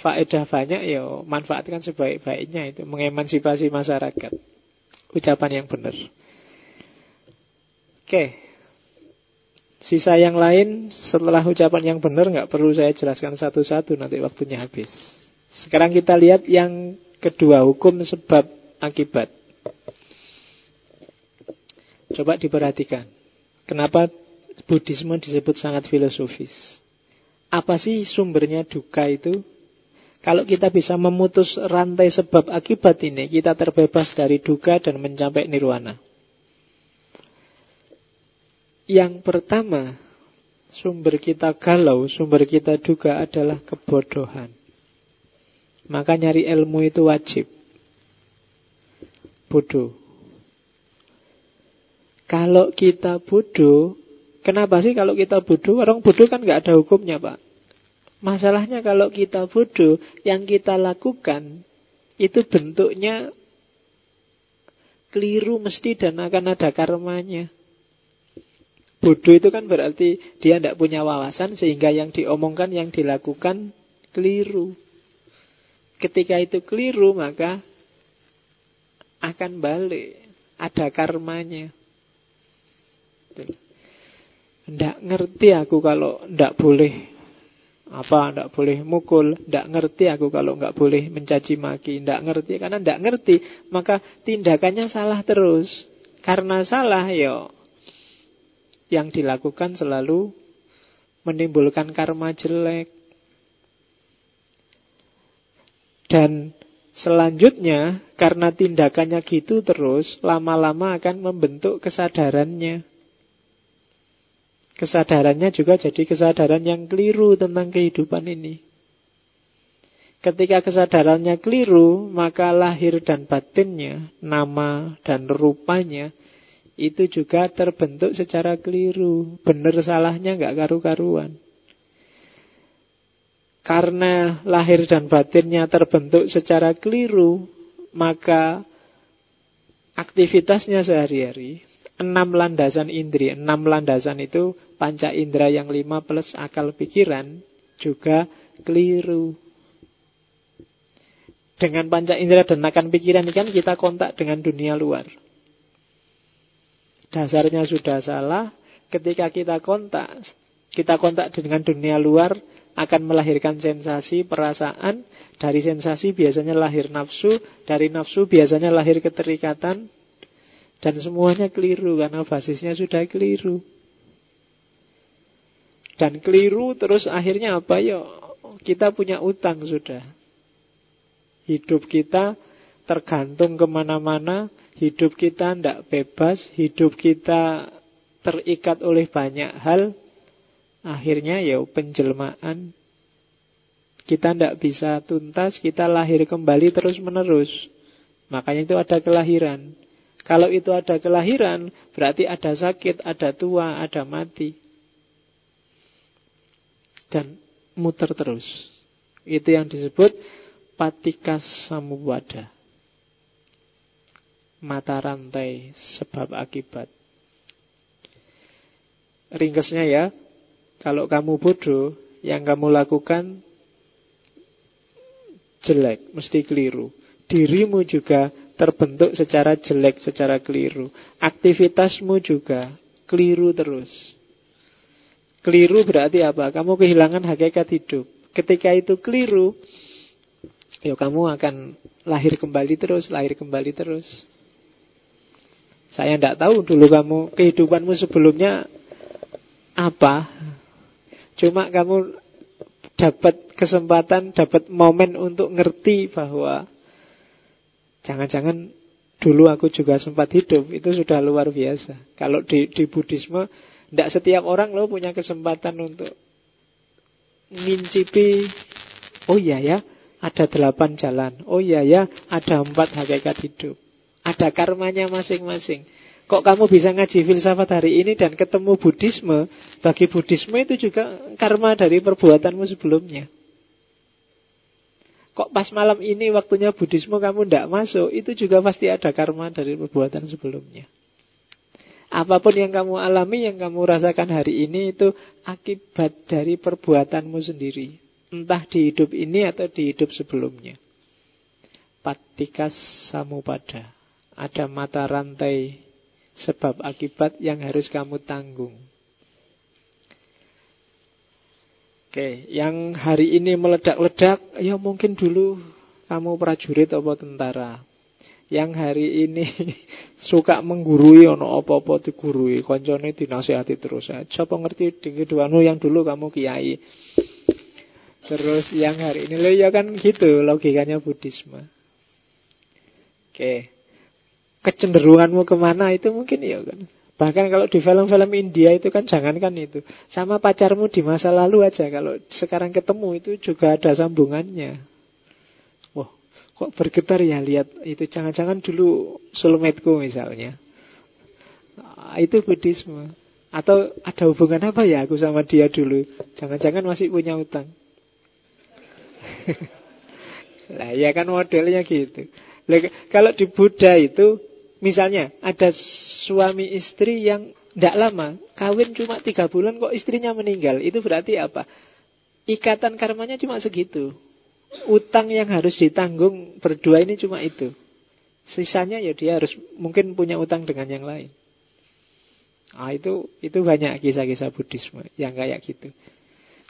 faedah banyak ya manfaatkan sebaik-baiknya itu mengemansipasi masyarakat ucapan yang benar. Oke. Sisa yang lain setelah ucapan yang benar nggak perlu saya jelaskan satu-satu nanti waktunya habis. Sekarang kita lihat yang kedua hukum sebab akibat. Coba diperhatikan. Kenapa Buddhisme disebut sangat filosofis? Apa sih sumbernya duka itu? Kalau kita bisa memutus rantai sebab akibat ini, kita terbebas dari duka dan mencapai nirwana. Yang pertama, sumber kita galau, sumber kita duka adalah kebodohan. Maka nyari ilmu itu wajib. Bodoh. Kalau kita bodoh, kenapa sih kalau kita bodoh? Orang bodoh kan nggak ada hukumnya, Pak. Masalahnya kalau kita bodoh, yang kita lakukan itu bentuknya keliru mesti dan akan ada karmanya. Bodoh itu kan berarti dia tidak punya wawasan sehingga yang diomongkan, yang dilakukan keliru. Ketika itu keliru maka akan balik. Ada karmanya. Tidak ngerti aku kalau tidak boleh apa ndak boleh mukul, ndak ngerti aku kalau nggak boleh mencaci maki, ndak ngerti karena ndak ngerti, maka tindakannya salah terus. Karena salah yo yang dilakukan selalu menimbulkan karma jelek. Dan selanjutnya karena tindakannya gitu terus, lama-lama akan membentuk kesadarannya. Kesadarannya juga jadi kesadaran yang keliru tentang kehidupan ini. Ketika kesadarannya keliru, maka lahir dan batinnya, nama dan rupanya, itu juga terbentuk secara keliru. Benar salahnya nggak karu-karuan. Karena lahir dan batinnya terbentuk secara keliru, maka aktivitasnya sehari-hari enam landasan indri. Enam landasan itu panca indera yang lima plus akal pikiran juga keliru. Dengan panca indera dan akal pikiran ini kan kita kontak dengan dunia luar. Dasarnya sudah salah. Ketika kita kontak, kita kontak dengan dunia luar akan melahirkan sensasi, perasaan. Dari sensasi biasanya lahir nafsu, dari nafsu biasanya lahir keterikatan, dan semuanya keliru karena basisnya sudah keliru. Dan keliru terus akhirnya apa ya? Kita punya utang sudah. Hidup kita tergantung ke mana-mana. Hidup kita tidak bebas. Hidup kita terikat oleh banyak hal. Akhirnya ya penjelmaan. Kita tidak bisa tuntas. Kita lahir kembali terus menerus. Makanya itu ada kelahiran. Kalau itu ada kelahiran, berarti ada sakit, ada tua, ada mati. Dan muter terus. Itu yang disebut patikas samubada. Mata rantai sebab akibat. Ringkesnya ya, kalau kamu bodoh, yang kamu lakukan jelek, mesti keliru. Dirimu juga terbentuk secara jelek, secara keliru. Aktivitasmu juga keliru terus. Keliru berarti apa? Kamu kehilangan hakikat hidup. Ketika itu keliru, ya kamu akan lahir kembali terus, lahir kembali terus. Saya tidak tahu dulu kamu kehidupanmu sebelumnya apa. Cuma kamu dapat kesempatan, dapat momen untuk ngerti bahwa Jangan-jangan dulu aku juga sempat hidup, itu sudah luar biasa. Kalau di, di Buddhisme, tidak setiap orang loh punya kesempatan untuk ngincipi, oh iya ya, ada delapan jalan. Oh iya ya, ada empat hakikat hidup. Ada karmanya masing-masing. Kok kamu bisa ngaji filsafat hari ini dan ketemu Buddhisme? Bagi Buddhisme itu juga karma dari perbuatanmu sebelumnya. Kok pas malam ini waktunya Buddhisme kamu tidak masuk? Itu juga pasti ada karma dari perbuatan sebelumnya. Apa pun yang kamu alami, yang kamu rasakan hari ini itu akibat dari perbuatanmu sendiri. Entah di hidup ini atau di hidup sebelumnya. Patikas samupada. Ada mata rantai sebab akibat yang harus kamu tanggung. Oke, yang hari ini meledak-ledak, ya mungkin dulu kamu prajurit atau tentara. Yang hari ini suka menggurui ono apa-apa digurui, koncone dinasihati terus. Coba ngerti di keduamu yang dulu kamu kiai. Terus yang hari ini lo ya kan gitu logikanya Buddhisme. Oke kecenderunganmu ke mana itu mungkin ya kan. Bahkan kalau di film-film India itu kan jangankan itu. Sama pacarmu di masa lalu aja. Kalau sekarang ketemu itu juga ada sambungannya. Kok bergetar ya lihat itu. Jangan-jangan dulu soulmate-ku misalnya. Nah, itu Buddhisme. Atau ada hubungan apa ya aku sama dia dulu. Jangan-jangan masih punya utang. Lah ya kan modelnya gitu. kalau di Buddha itu Misalnya ada suami istri yang tidak lama, kawin cuma tiga bulan kok istrinya meninggal. Itu berarti apa? Ikatan karmanya cuma segitu. Utang yang harus ditanggung berdua ini cuma itu. Sisanya ya dia harus mungkin punya utang dengan yang lain. Ah itu itu banyak kisah-kisah Buddhisme yang kayak gitu.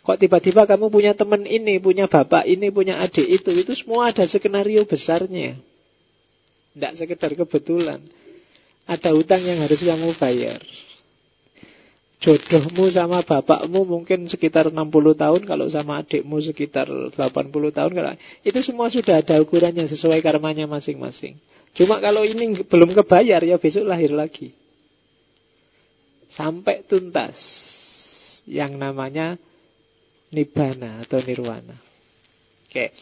Kok tiba-tiba kamu punya teman ini, punya bapak ini, punya adik itu, itu semua ada skenario besarnya. Tidak sekedar kebetulan. Ada utang yang harus kamu bayar. Jodohmu sama bapakmu mungkin sekitar 60 tahun, kalau sama adikmu sekitar 80 tahun. Itu semua sudah ada ukurannya sesuai karmanya masing-masing. Cuma kalau ini belum kebayar, ya besok lahir lagi. Sampai tuntas. Yang namanya Nibbana atau Nirwana. Oke.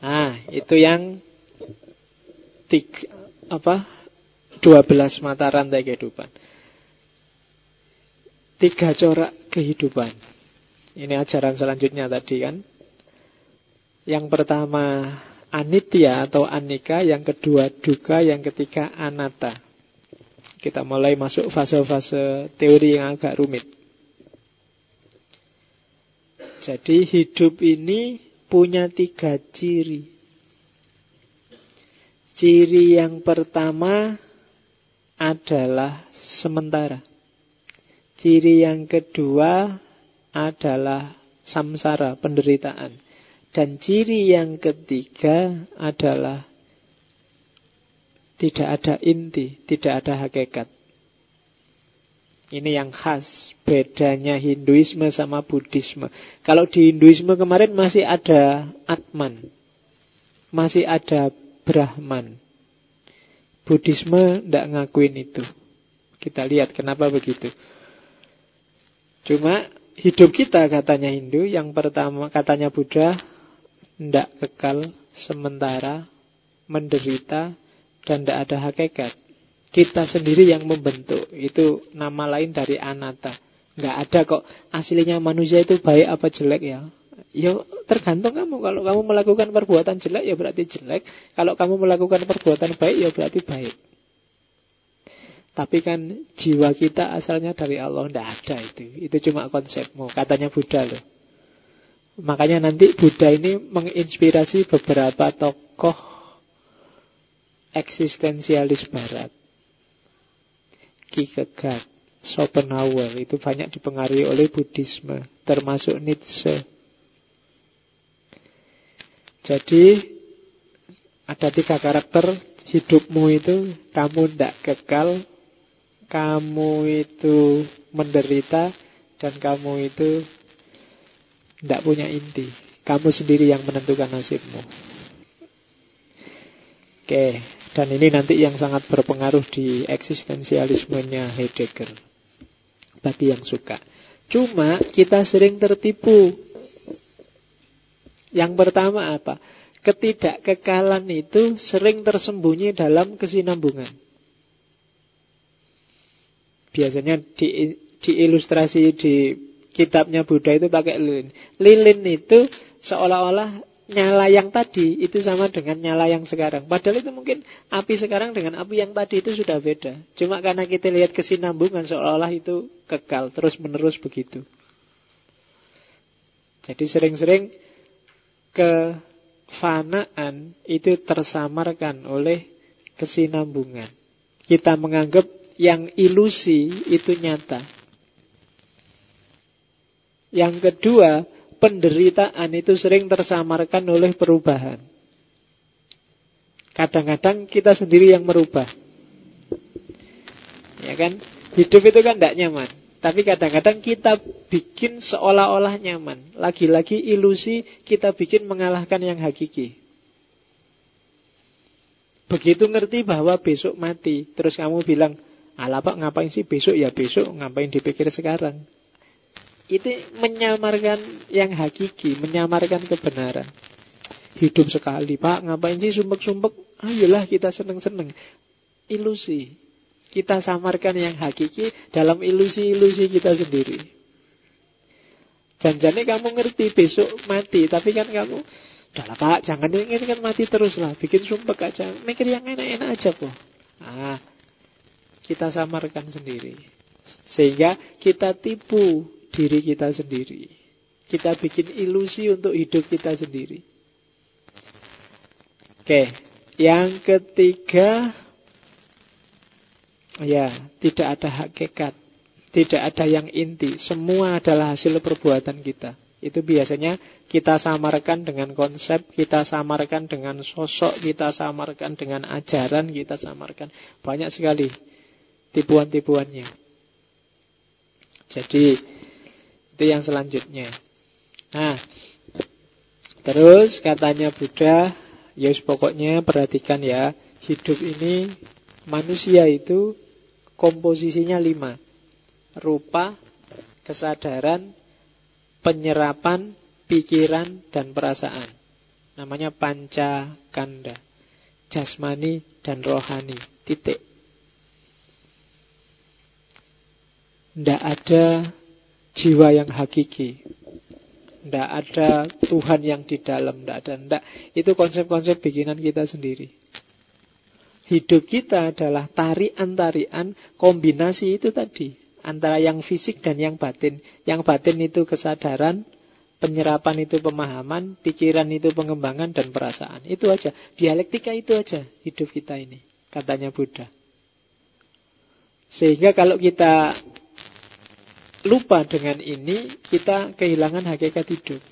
Nah, itu yang tiga, apa 12 mata rantai kehidupan. Tiga corak kehidupan. Ini ajaran selanjutnya tadi kan. Yang pertama anitya atau anika, yang kedua duka, yang ketiga anata. Kita mulai masuk fase-fase teori yang agak rumit. Jadi hidup ini punya tiga ciri. Ciri yang pertama adalah sementara. Ciri yang kedua adalah samsara, penderitaan. Dan ciri yang ketiga adalah tidak ada inti, tidak ada hakikat. Ini yang khas bedanya Hinduisme sama Buddhisme. Kalau di Hinduisme kemarin masih ada Atman, masih ada Brahman. Buddhisme tidak ngakuin itu. Kita lihat kenapa begitu. Cuma hidup kita katanya Hindu, yang pertama katanya Buddha, tidak kekal, sementara, menderita, dan tidak ada hakikat. Kita sendiri yang membentuk. Itu nama lain dari anata. Nggak ada kok aslinya manusia itu baik apa jelek ya. Ya tergantung kamu. Kalau kamu melakukan perbuatan jelek ya berarti jelek. Kalau kamu melakukan perbuatan baik ya berarti baik. Tapi kan jiwa kita asalnya dari Allah. Tidak ada itu. Itu cuma konsepmu. Katanya Buddha loh. Makanya nanti Buddha ini menginspirasi beberapa tokoh eksistensialis barat. Kierkegaard, Schopenhauer itu banyak dipengaruhi oleh Buddhisme. Termasuk Nietzsche. Jadi ada tiga karakter hidupmu itu kamu tidak kekal, kamu itu menderita, dan kamu itu tidak punya inti. Kamu sendiri yang menentukan nasibmu. Oke, dan ini nanti yang sangat berpengaruh di eksistensialismenya Heidegger. Bagi yang suka. Cuma kita sering tertipu yang pertama apa? Ketidakkekalan itu sering tersembunyi dalam kesinambungan. Biasanya di, diilustrasi di kitabnya Buddha itu pakai lilin. Lilin itu seolah-olah nyala yang tadi itu sama dengan nyala yang sekarang. Padahal itu mungkin api sekarang dengan api yang tadi itu sudah beda. Cuma karena kita lihat kesinambungan seolah-olah itu kekal terus menerus begitu. Jadi sering-sering kefanaan itu tersamarkan oleh kesinambungan. Kita menganggap yang ilusi itu nyata. Yang kedua, penderitaan itu sering tersamarkan oleh perubahan. Kadang-kadang kita sendiri yang merubah. Ya kan? Hidup itu kan tidak nyaman. Tapi kadang-kadang kita bikin seolah-olah nyaman. Lagi-lagi ilusi kita bikin mengalahkan yang hakiki. Begitu ngerti bahwa besok mati, terus kamu bilang, ala pak ngapain sih besok ya besok, ngapain dipikir sekarang. Itu menyamarkan yang hakiki, menyamarkan kebenaran. Hidup sekali pak, ngapain sih sumpek-sumpek, ayolah kita seneng-seneng. Ilusi, kita samarkan yang hakiki dalam ilusi-ilusi kita sendiri. Janjane kamu ngerti besok mati, tapi kan kamu Udah pak, jangan ini kan mati terus lah Bikin sumpah aja Mikir yang enak-enak aja kok Nah, kita samarkan sendiri Sehingga kita tipu diri kita sendiri Kita bikin ilusi untuk hidup kita sendiri Oke Yang ketiga Ya, tidak ada hakikat. Tidak ada yang inti. Semua adalah hasil perbuatan kita. Itu biasanya kita samarkan dengan konsep, kita samarkan dengan sosok, kita samarkan dengan ajaran, kita samarkan. Banyak sekali tipuan-tipuannya. Jadi, itu yang selanjutnya. Nah, terus katanya Buddha, ya pokoknya perhatikan ya, hidup ini manusia itu komposisinya lima. Rupa, kesadaran, penyerapan, pikiran, dan perasaan. Namanya panca kanda. Jasmani dan rohani. Titik. Tidak ada jiwa yang hakiki. Tidak ada Tuhan yang di dalam. Tidak ada. Tidak. Itu konsep-konsep bikinan kita sendiri. Hidup kita adalah tarian-tarian kombinasi itu tadi. Antara yang fisik dan yang batin. Yang batin itu kesadaran, penyerapan itu pemahaman, pikiran itu pengembangan dan perasaan. Itu aja. Dialektika itu aja hidup kita ini. Katanya Buddha. Sehingga kalau kita lupa dengan ini, kita kehilangan hakikat hidup.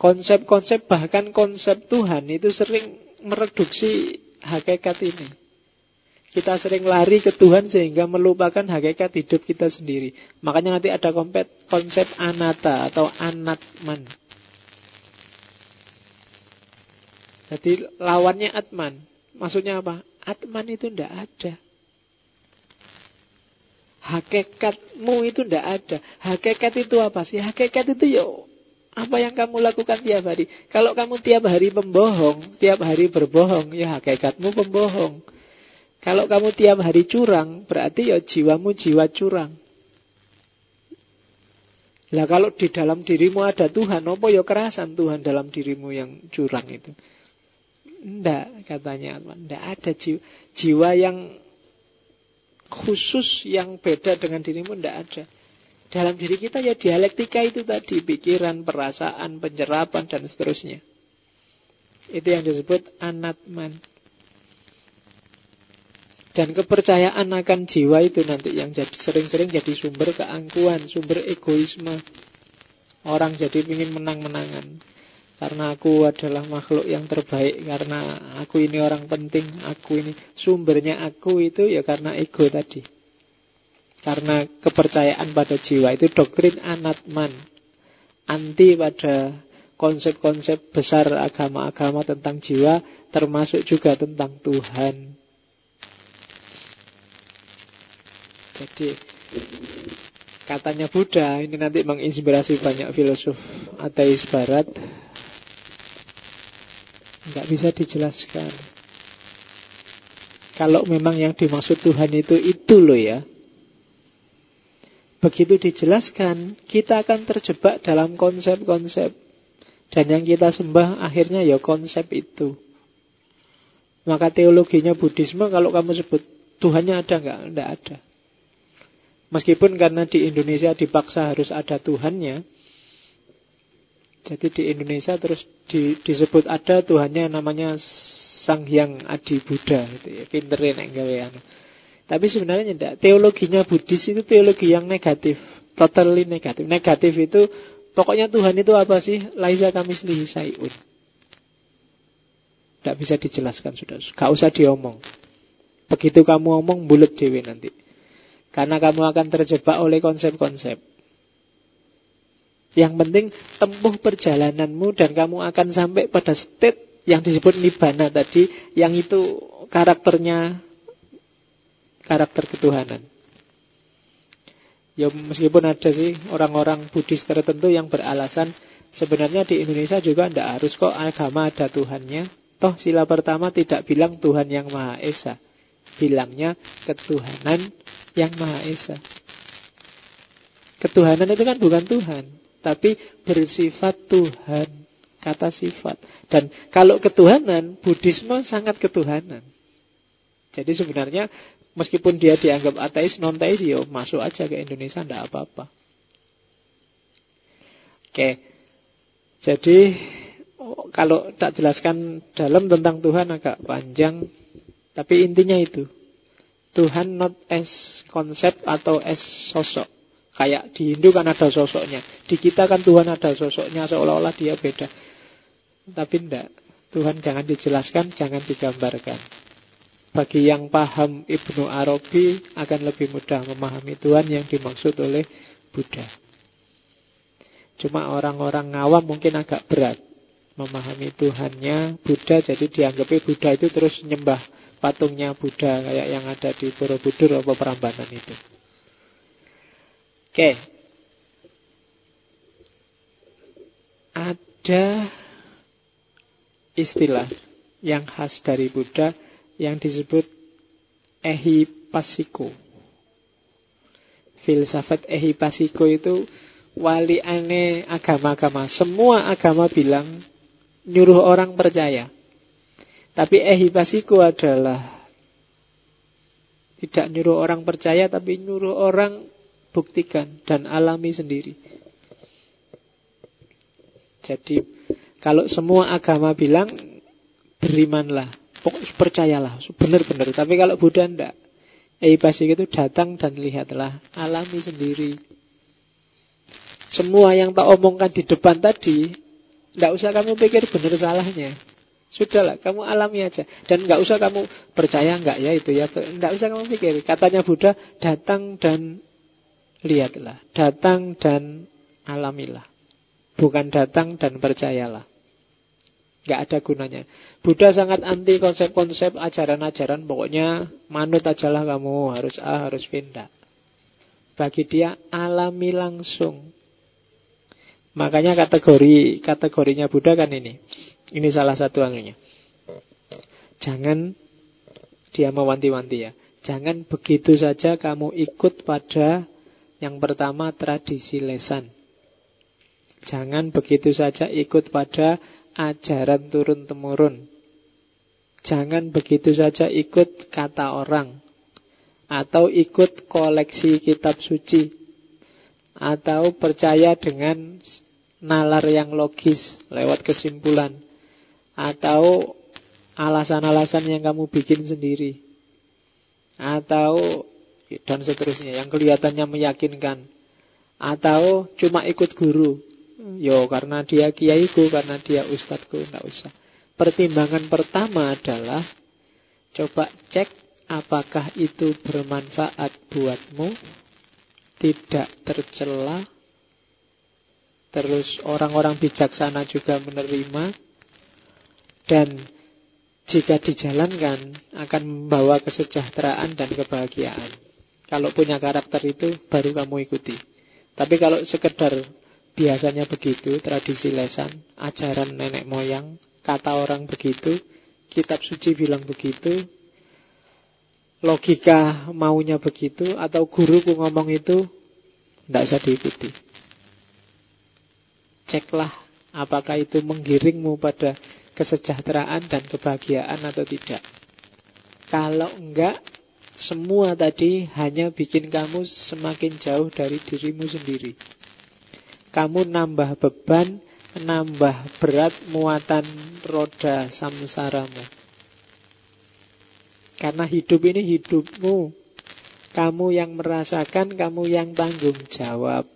Konsep-konsep bahkan konsep Tuhan itu sering mereduksi hakikat ini. Kita sering lari ke Tuhan sehingga melupakan hakikat hidup kita sendiri. Makanya nanti ada konsep anata atau anatman. Jadi lawannya atman. Maksudnya apa? Atman itu tidak ada. Hakikatmu itu tidak ada. Hakikat itu apa sih? Hakikat itu ya apa yang kamu lakukan tiap hari? Kalau kamu tiap hari membohong, tiap hari berbohong, ya hakikatmu pembohong. Kalau kamu tiap hari curang, berarti ya jiwamu jiwa curang. Lah kalau di dalam dirimu ada Tuhan, apa ya kerasan Tuhan dalam dirimu yang curang itu? Tidak, katanya Tidak ada jiwa yang khusus yang beda dengan dirimu, tidak ada. Dalam diri kita ya dialektika itu tadi, pikiran, perasaan, penyerapan, dan seterusnya. Itu yang disebut anatman. Dan kepercayaan akan jiwa itu nanti yang jadi sering-sering jadi sumber keangkuhan, sumber egoisme. Orang jadi ingin menang-menangan. Karena aku adalah makhluk yang terbaik, karena aku ini orang penting, aku ini sumbernya aku itu ya karena ego tadi. Karena kepercayaan pada jiwa itu doktrin anatman. Anti pada konsep-konsep besar agama-agama tentang jiwa, termasuk juga tentang Tuhan. Jadi katanya Buddha ini nanti menginspirasi banyak filosof ateis barat. Nggak bisa dijelaskan. Kalau memang yang dimaksud Tuhan itu itu loh ya. Begitu dijelaskan, kita akan terjebak dalam konsep-konsep. Dan yang kita sembah akhirnya ya konsep itu. Maka teologinya Buddhisme kalau kamu sebut Tuhannya ada nggak? Nggak ada. Meskipun karena di Indonesia dipaksa harus ada Tuhannya, jadi di Indonesia terus di, disebut ada Tuhannya namanya Sang Hyang Adi Buddha gitu ya. Pinterin yang Tapi sebenarnya tidak. Teologinya Buddhis itu teologi yang negatif. Totally negatif. Negatif itu pokoknya Tuhan itu apa sih? Laisa kami sendiri sayun. Tidak bisa dijelaskan sudah. Gak usah diomong. Begitu kamu omong bulat dewi nanti. Karena kamu akan terjebak oleh konsep-konsep. Yang penting tempuh perjalananmu dan kamu akan sampai pada state yang disebut nibbana tadi, yang itu karakternya karakter ketuhanan. Ya meskipun ada sih orang-orang Buddhis tertentu yang beralasan sebenarnya di Indonesia juga tidak harus kok agama ada Tuhannya. Toh sila pertama tidak bilang Tuhan yang Maha Esa. Bilangnya ketuhanan yang Maha Esa. Ketuhanan itu kan bukan Tuhan tapi bersifat Tuhan, kata sifat. Dan kalau ketuhanan, Buddhisme sangat ketuhanan. Jadi sebenarnya meskipun dia dianggap ateis, non teis, yo ya masuk aja ke Indonesia, ndak apa-apa. Oke, jadi oh, kalau tak jelaskan dalam tentang Tuhan agak panjang, tapi intinya itu. Tuhan not as konsep atau as sosok. Kayak di Hindu kan ada sosoknya. Di kita kan Tuhan ada sosoknya seolah-olah dia beda. Tapi tidak. Tuhan jangan dijelaskan, jangan digambarkan. Bagi yang paham Ibnu Arabi akan lebih mudah memahami Tuhan yang dimaksud oleh Buddha. Cuma orang-orang ngawam mungkin agak berat memahami Tuhannya Buddha jadi dianggapnya Buddha itu terus nyembah patungnya Buddha kayak yang ada di Borobudur atau Prambanan itu. Oke. Ada istilah yang khas dari Buddha yang disebut ehipasiko. Filsafat ehipasiko itu wali aneh agama-agama. Semua agama bilang nyuruh orang percaya. Tapi ehipasiko adalah tidak nyuruh orang percaya tapi nyuruh orang buktikan dan alami sendiri. Jadi kalau semua agama bilang berimanlah, percayalah, benar-benar. Tapi kalau Buddha ndak, pasti itu datang dan lihatlah, alami sendiri. Semua yang tak omongkan di depan tadi, ndak usah kamu pikir benar salahnya. Sudahlah, kamu alami aja. Dan nggak usah kamu percaya nggak ya itu ya. Nggak usah kamu pikir. Katanya Buddha, datang dan lihatlah, datang dan alamilah. Bukan datang dan percayalah. Gak ada gunanya. Buddha sangat anti konsep-konsep ajaran-ajaran. Pokoknya manut ajalah kamu. Harus A, harus B. Bagi dia alami langsung. Makanya kategori kategorinya Buddha kan ini. Ini salah satu anunya. Jangan dia mewanti-wanti ya. Jangan begitu saja kamu ikut pada yang pertama tradisi lesan. Jangan begitu saja ikut pada ajaran turun-temurun. Jangan begitu saja ikut kata orang. Atau ikut koleksi kitab suci. Atau percaya dengan nalar yang logis lewat kesimpulan. Atau alasan-alasan yang kamu bikin sendiri. Atau dan seterusnya. Yang kelihatannya meyakinkan. Atau cuma ikut guru. Yo karena dia kiaiku karena dia ustadku tidak usah. Pertimbangan pertama adalah coba cek apakah itu bermanfaat buatmu. Tidak tercela. Terus orang-orang bijaksana juga menerima. Dan jika dijalankan akan membawa kesejahteraan dan kebahagiaan. Kalau punya karakter itu baru kamu ikuti. Tapi kalau sekedar biasanya begitu, tradisi lesan, ajaran nenek moyang, kata orang begitu, kitab suci bilang begitu, logika maunya begitu, atau guruku ngomong itu, tidak usah diikuti. Ceklah apakah itu menggiringmu pada kesejahteraan dan kebahagiaan atau tidak. Kalau enggak, semua tadi hanya bikin kamu semakin jauh dari dirimu sendiri. Kamu nambah beban, nambah berat muatan roda samsaramu. Karena hidup ini hidupmu. Kamu yang merasakan, kamu yang tanggung jawab.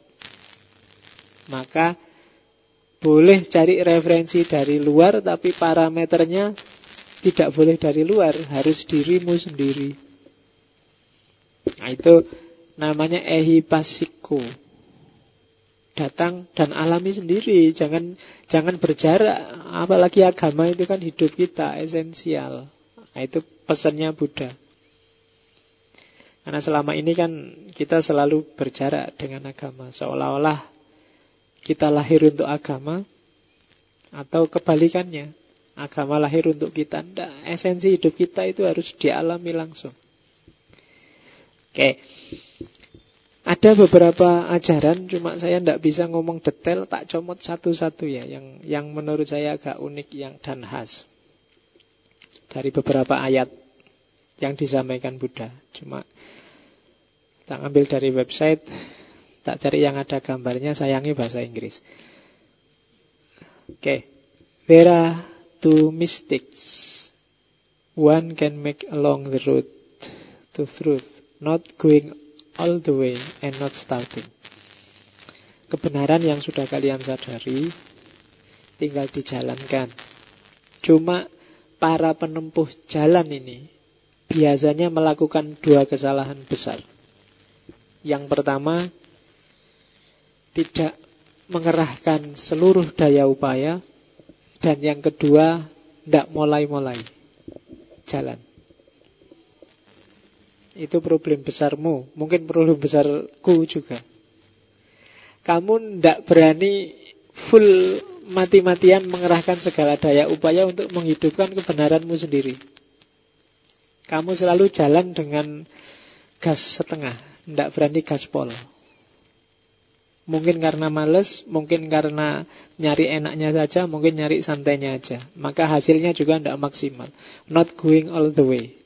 Maka boleh cari referensi dari luar, tapi parameternya tidak boleh dari luar, harus dirimu sendiri. Nah itu namanya ehipasiko. Datang dan alami sendiri jangan jangan berjarak. Apalagi agama itu kan hidup kita esensial. Nah, itu pesannya Buddha. Karena selama ini kan kita selalu berjarak dengan agama. Seolah-olah kita lahir untuk agama atau kebalikannya. Agama lahir untuk kita. Nggak, esensi hidup kita itu harus dialami langsung oke ada beberapa ajaran, cuma saya tidak bisa ngomong detail, tak comot satu-satu ya, yang yang menurut saya agak unik yang dan khas dari beberapa ayat yang disampaikan Buddha. Cuma tak ambil dari website, tak cari yang ada gambarnya, sayangi bahasa Inggris. Oke, okay. there are two mystics. One can make along the road to truth, not going all the way and not starting. Kebenaran yang sudah kalian sadari tinggal dijalankan. Cuma para penempuh jalan ini biasanya melakukan dua kesalahan besar. Yang pertama, tidak mengerahkan seluruh daya upaya dan yang kedua, tidak mulai-mulai jalan. Itu problem besarmu. Mungkin problem besarku juga. Kamu tidak berani full mati-matian mengerahkan segala daya upaya untuk menghidupkan kebenaranmu sendiri. Kamu selalu jalan dengan gas setengah, tidak berani gaspol. Mungkin karena males, mungkin karena nyari enaknya saja, mungkin nyari santainya aja. Maka hasilnya juga tidak maksimal. Not going all the way.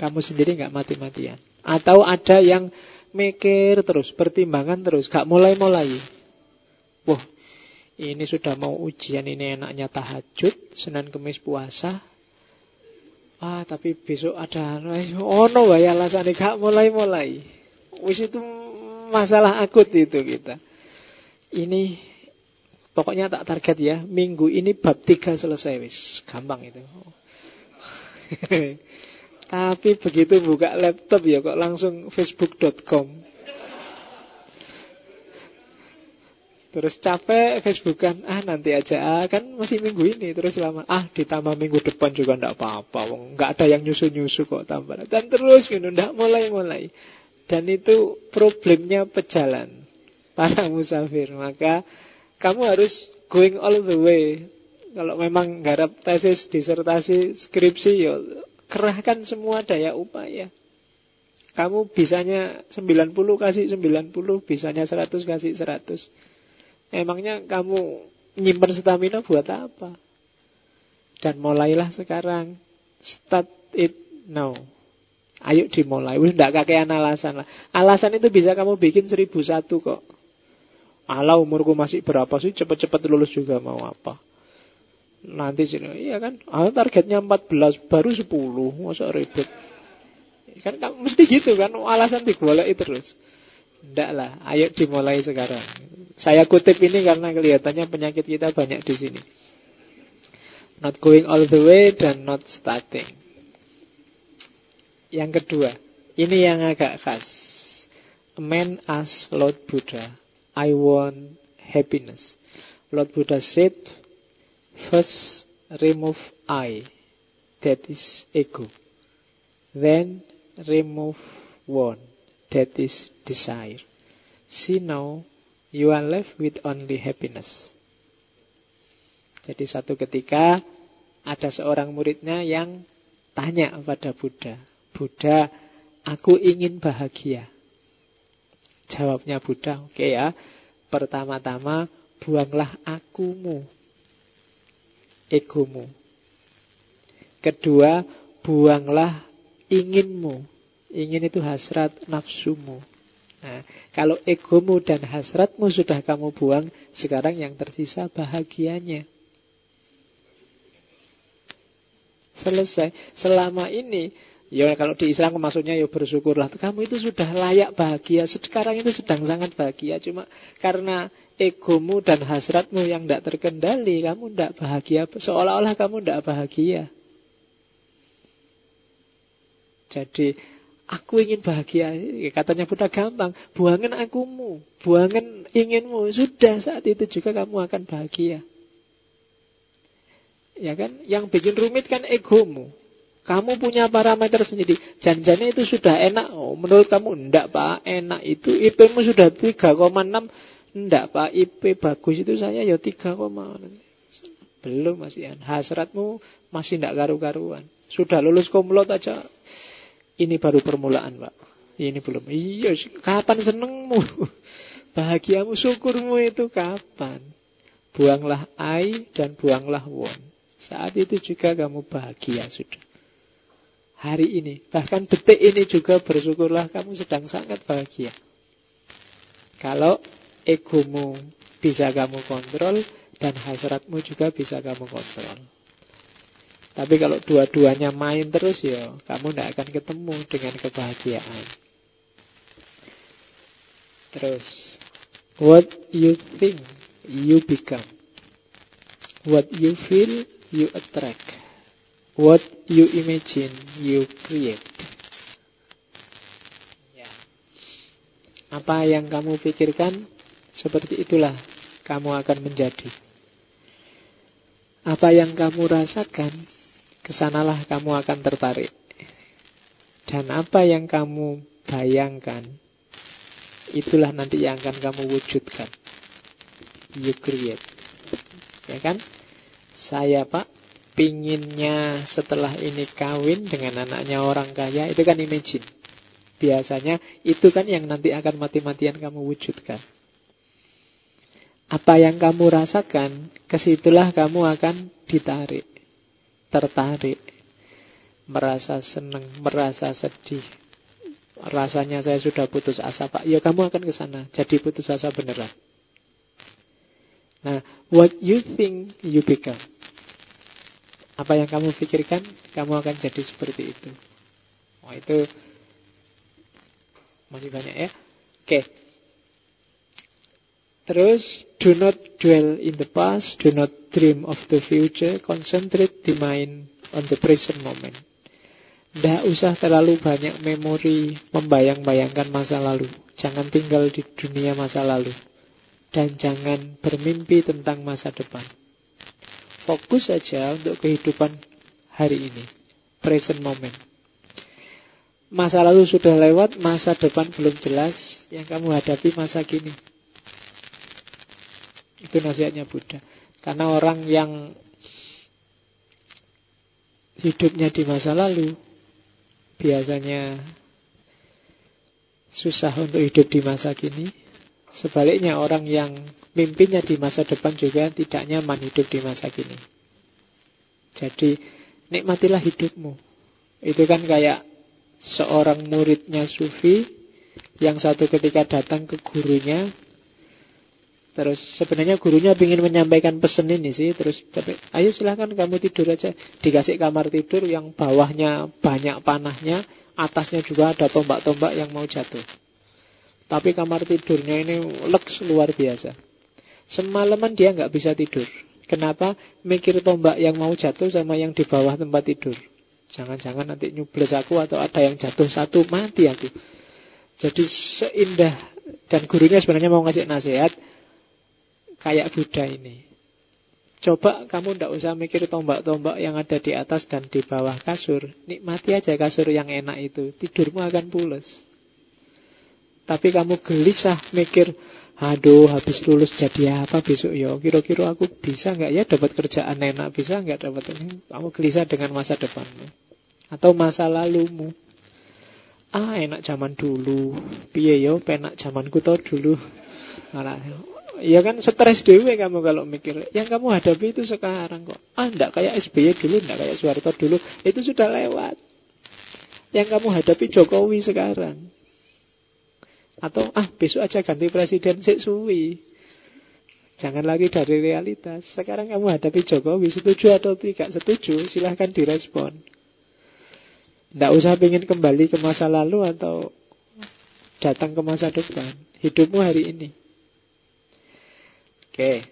Kamu sendiri nggak mati-matian. Atau ada yang mikir terus, pertimbangan terus, gak mulai-mulai. Wah, ini sudah mau ujian, ini enaknya tahajud, Senin Kemis puasa. Ah, tapi besok ada oh no ya alasan gak mulai-mulai. Wis itu masalah akut itu kita. Ini pokoknya tak target ya, minggu ini bab tiga selesai wis. Gampang itu. Tapi begitu buka laptop ya kok langsung facebook.com. Terus capek Facebookan, ah nanti aja, ah, kan masih minggu ini terus lama, ah ditambah minggu depan juga ndak apa-apa, nggak ada yang nyusu-nyusu kok tambah, dan terus gitu, ndak mulai-mulai. Dan itu problemnya pejalan para musafir, maka kamu harus going all the way. Kalau memang garap tesis, disertasi, skripsi, ya Kerahkan semua daya upaya. Kamu bisanya 90 kasih 90, bisanya 100 kasih 100. Emangnya kamu nyimpan stamina buat apa? Dan mulailah sekarang. Start it now. Ayo dimulai. Wih, enggak kakean alasan lah. Alasan itu bisa kamu bikin seribu satu kok. Allah umurku masih berapa sih? Cepet-cepet lulus juga mau apa? Nanti sih, iya kan? Ah, targetnya 14, baru 10, masa ribet. Kan, kan mesti gitu kan, alasan digolek terus. Enggak lah, ayo dimulai sekarang. Saya kutip ini karena kelihatannya penyakit kita banyak di sini. Not going all the way dan not starting. Yang kedua, ini yang agak khas. A man asked Lord Buddha, I want happiness. Lord Buddha said, First, remove I, that is ego. Then, remove one, that is desire. See now, you are left with only happiness. Jadi satu ketika ada seorang muridnya yang tanya kepada Buddha, Buddha, aku ingin bahagia. Jawabnya Buddha, oke okay ya. Pertama-tama buanglah akumu, egomu. Kedua, buanglah inginmu. Ingin itu hasrat nafsumu. Nah, kalau egomu dan hasratmu sudah kamu buang, sekarang yang tersisa bahagianya. Selesai. Selama ini Ya kalau di Islam maksudnya ya bersyukurlah. Kamu itu sudah layak bahagia. Sekarang itu sedang sangat bahagia. Cuma karena egomu dan hasratmu yang tidak terkendali, kamu tidak bahagia. Seolah-olah kamu tidak bahagia. Jadi aku ingin bahagia. Katanya Buddha gampang. Buangan akumu. Buangan inginmu. Sudah saat itu juga kamu akan bahagia. Ya kan? Yang bikin rumit kan egomu. Kamu punya parameter sendiri. Janjinya itu sudah enak. Oh, menurut kamu enggak Pak, enak itu IP-mu sudah 3,6. Enggak Pak, IP bagus itu saya ya 3, belum masih hasratmu masih enggak karu-karuan. Sudah lulus komlot aja. Ini baru permulaan, Pak. Ini belum. Iya, kapan senengmu? Bahagiamu, syukurmu itu kapan? Buanglah I dan buanglah won. Saat itu juga kamu bahagia sudah hari ini. Bahkan detik ini juga bersyukurlah kamu sedang sangat bahagia. Kalau egomu bisa kamu kontrol dan hasratmu juga bisa kamu kontrol. Tapi kalau dua-duanya main terus ya, kamu tidak akan ketemu dengan kebahagiaan. Terus, what you think, you become. What you feel, you attract. What you imagine, you create. Ya. Apa yang kamu pikirkan, seperti itulah kamu akan menjadi. Apa yang kamu rasakan, ke sanalah kamu akan tertarik. Dan apa yang kamu bayangkan, itulah nanti yang akan kamu wujudkan. You create. Ya kan? Saya pak pinginnya setelah ini kawin dengan anaknya orang kaya, itu kan imagine. Biasanya itu kan yang nanti akan mati-matian kamu wujudkan. Apa yang kamu rasakan, ke situlah kamu akan ditarik, tertarik, merasa senang, merasa sedih. Rasanya saya sudah putus asa, Pak. Ya kamu akan ke sana, jadi putus asa beneran. Nah, what you think you become. Apa yang kamu pikirkan, kamu akan jadi seperti itu. Oh, itu masih banyak ya. Oke. Terus, do not dwell in the past, do not dream of the future, concentrate the mind on the present moment. Tidak usah terlalu banyak memori membayang-bayangkan masa lalu. Jangan tinggal di dunia masa lalu. Dan jangan bermimpi tentang masa depan. Fokus saja untuk kehidupan hari ini. Present moment. Masa lalu sudah lewat, masa depan belum jelas. Yang kamu hadapi masa kini. Itu nasihatnya Buddha. Karena orang yang hidupnya di masa lalu biasanya susah untuk hidup di masa kini. Sebaliknya orang yang mimpinya di masa depan juga tidak nyaman hidup di masa kini. Jadi nikmatilah hidupmu. Itu kan kayak seorang muridnya Sufi yang satu ketika datang ke gurunya Terus sebenarnya gurunya ingin menyampaikan pesan ini sih Terus ayo silahkan kamu tidur aja Dikasih kamar tidur yang bawahnya banyak panahnya Atasnya juga ada tombak-tombak yang mau jatuh Tapi kamar tidurnya ini leks luar biasa Semalaman dia nggak bisa tidur. Kenapa? Mikir tombak yang mau jatuh sama yang di bawah tempat tidur. Jangan-jangan nanti nyubles aku atau ada yang jatuh satu, mati aku. Jadi seindah dan gurunya sebenarnya mau ngasih nasihat kayak Buddha ini. Coba kamu ndak usah mikir tombak-tombak yang ada di atas dan di bawah kasur. Nikmati aja kasur yang enak itu. Tidurmu akan pulas. Tapi kamu gelisah mikir Aduh, habis lulus jadi apa besok ya? Kira-kira aku bisa nggak ya dapat kerjaan enak? Bisa nggak dapat ini? Kamu gelisah dengan masa depanmu atau masa lalumu. Ah, enak zaman dulu. Piye yo, penak zamanku tau dulu. Ya kan stres dewe kamu kalau mikir. Yang kamu hadapi itu sekarang kok. Ah, enggak kayak SBY dulu, enggak kayak Soeharto dulu. Itu sudah lewat. Yang kamu hadapi Jokowi sekarang. Atau ah besok aja ganti presiden sik suwi. Jangan lagi dari realitas. Sekarang kamu hadapi Jokowi, setuju atau tidak setuju, silahkan direspon. Tidak usah ingin kembali ke masa lalu atau datang ke masa depan. Hidupmu hari ini. Oke.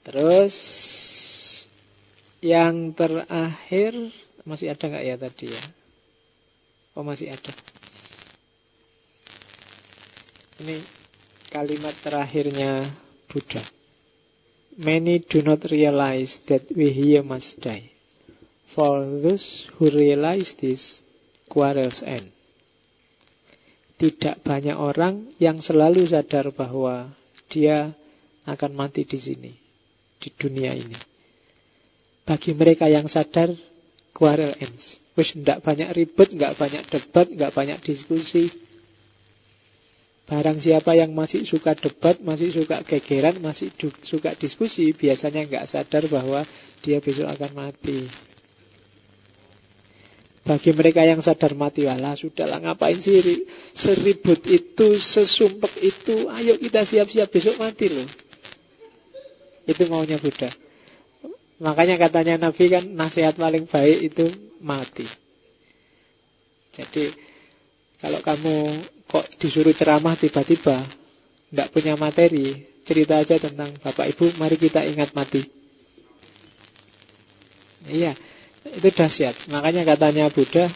Terus yang terakhir masih ada nggak ya tadi ya? Oh masih ada. Ini kalimat terakhirnya Buddha. Many do not realize that we here must die. For those who realize this, quarrels end. Tidak banyak orang yang selalu sadar bahwa dia akan mati di sini, di dunia ini. Bagi mereka yang sadar, quarrel ends. Wis tidak banyak ribet, nggak banyak debat, nggak banyak diskusi. Barang siapa yang masih suka debat, masih suka gegeran, masih suka diskusi, biasanya nggak sadar bahwa dia besok akan mati. Bagi mereka yang sadar mati Allah sudahlah ngapain sih seribut itu, sesumpek itu, ayo kita siap-siap besok mati loh. Itu maunya Buddha. Makanya katanya Nabi kan nasihat paling baik itu mati. Jadi kalau kamu kok disuruh ceramah tiba-tiba nggak punya materi, cerita aja tentang Bapak Ibu, mari kita ingat mati. Iya, itu dahsyat. Makanya katanya Buddha,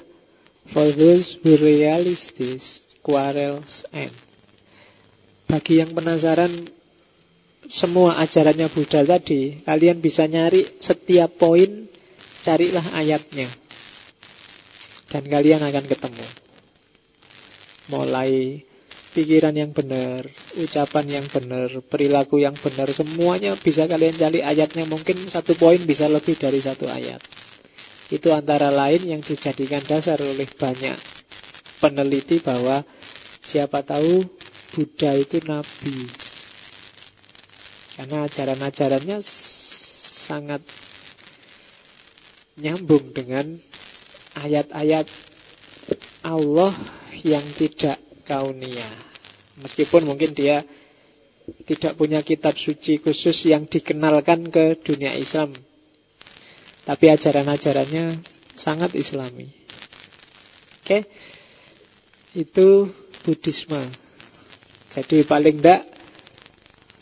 for those who realize this, quarrels end. Bagi yang penasaran semua ajarannya Buddha tadi, kalian bisa nyari setiap poin, carilah ayatnya. Dan kalian akan ketemu. Mulai pikiran yang benar, ucapan yang benar, perilaku yang benar, semuanya bisa kalian cari ayatnya. Mungkin satu poin bisa lebih dari satu ayat. Itu antara lain yang dijadikan dasar oleh banyak peneliti bahwa siapa tahu Buddha itu nabi. Karena ajaran-ajarannya sangat nyambung dengan ayat-ayat Allah yang tidak kaunia. Meskipun mungkin dia tidak punya kitab suci khusus yang dikenalkan ke dunia Islam tapi ajaran-ajarannya sangat islami. Oke. Itu Buddhisme. Jadi paling tidak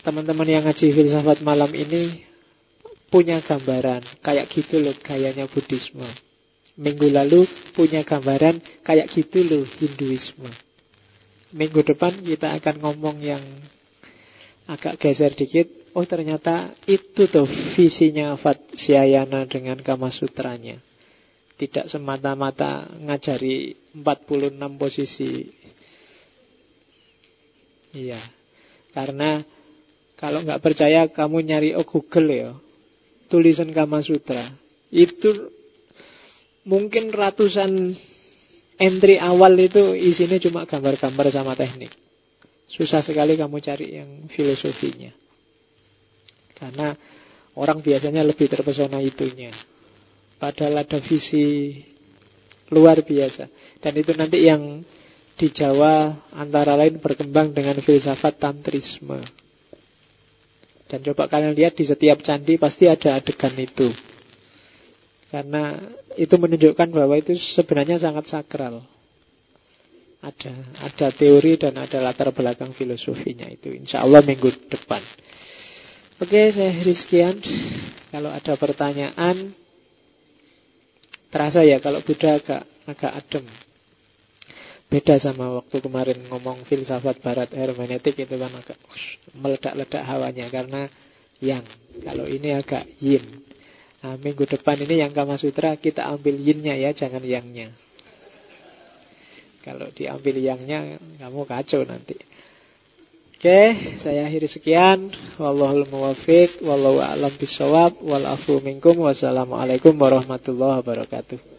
teman-teman yang ngaji filsafat malam ini punya gambaran kayak gitu loh gayanya Buddhisme. Minggu lalu punya gambaran kayak gitu loh Hinduisme. Minggu depan kita akan ngomong yang agak geser dikit Oh ternyata itu tuh visinya Syayana dengan Kama Sutranya. Tidak semata-mata ngajari 46 posisi. Iya. Karena kalau nggak percaya kamu nyari oh Google ya. Tulisan Kama Sutra. Itu mungkin ratusan entry awal itu isinya cuma gambar-gambar sama teknik. Susah sekali kamu cari yang filosofinya. Karena orang biasanya lebih terpesona itunya. Padahal ada visi luar biasa. Dan itu nanti yang di Jawa antara lain berkembang dengan filsafat tantrisme. Dan coba kalian lihat di setiap candi pasti ada adegan itu. Karena itu menunjukkan bahwa itu sebenarnya sangat sakral. Ada ada teori dan ada latar belakang filosofinya itu. Insya Allah minggu depan. Oke, saya Rizkian. Kalau ada pertanyaan, terasa ya kalau Buddha agak agak adem. Beda sama waktu kemarin ngomong filsafat barat hermeneutik itu kan agak meledak-ledak hawanya karena yang. Kalau ini agak yin. Nah, minggu depan ini yang Kama Sutra kita ambil yinnya ya, jangan yangnya. Kalau diambil yangnya, kamu kacau nanti. Oke, saya akhiri sekian. Wallahul muwafiq, wallahu a'lam bisawab, wal afu minkum, wassalamualaikum warahmatullahi wabarakatuh.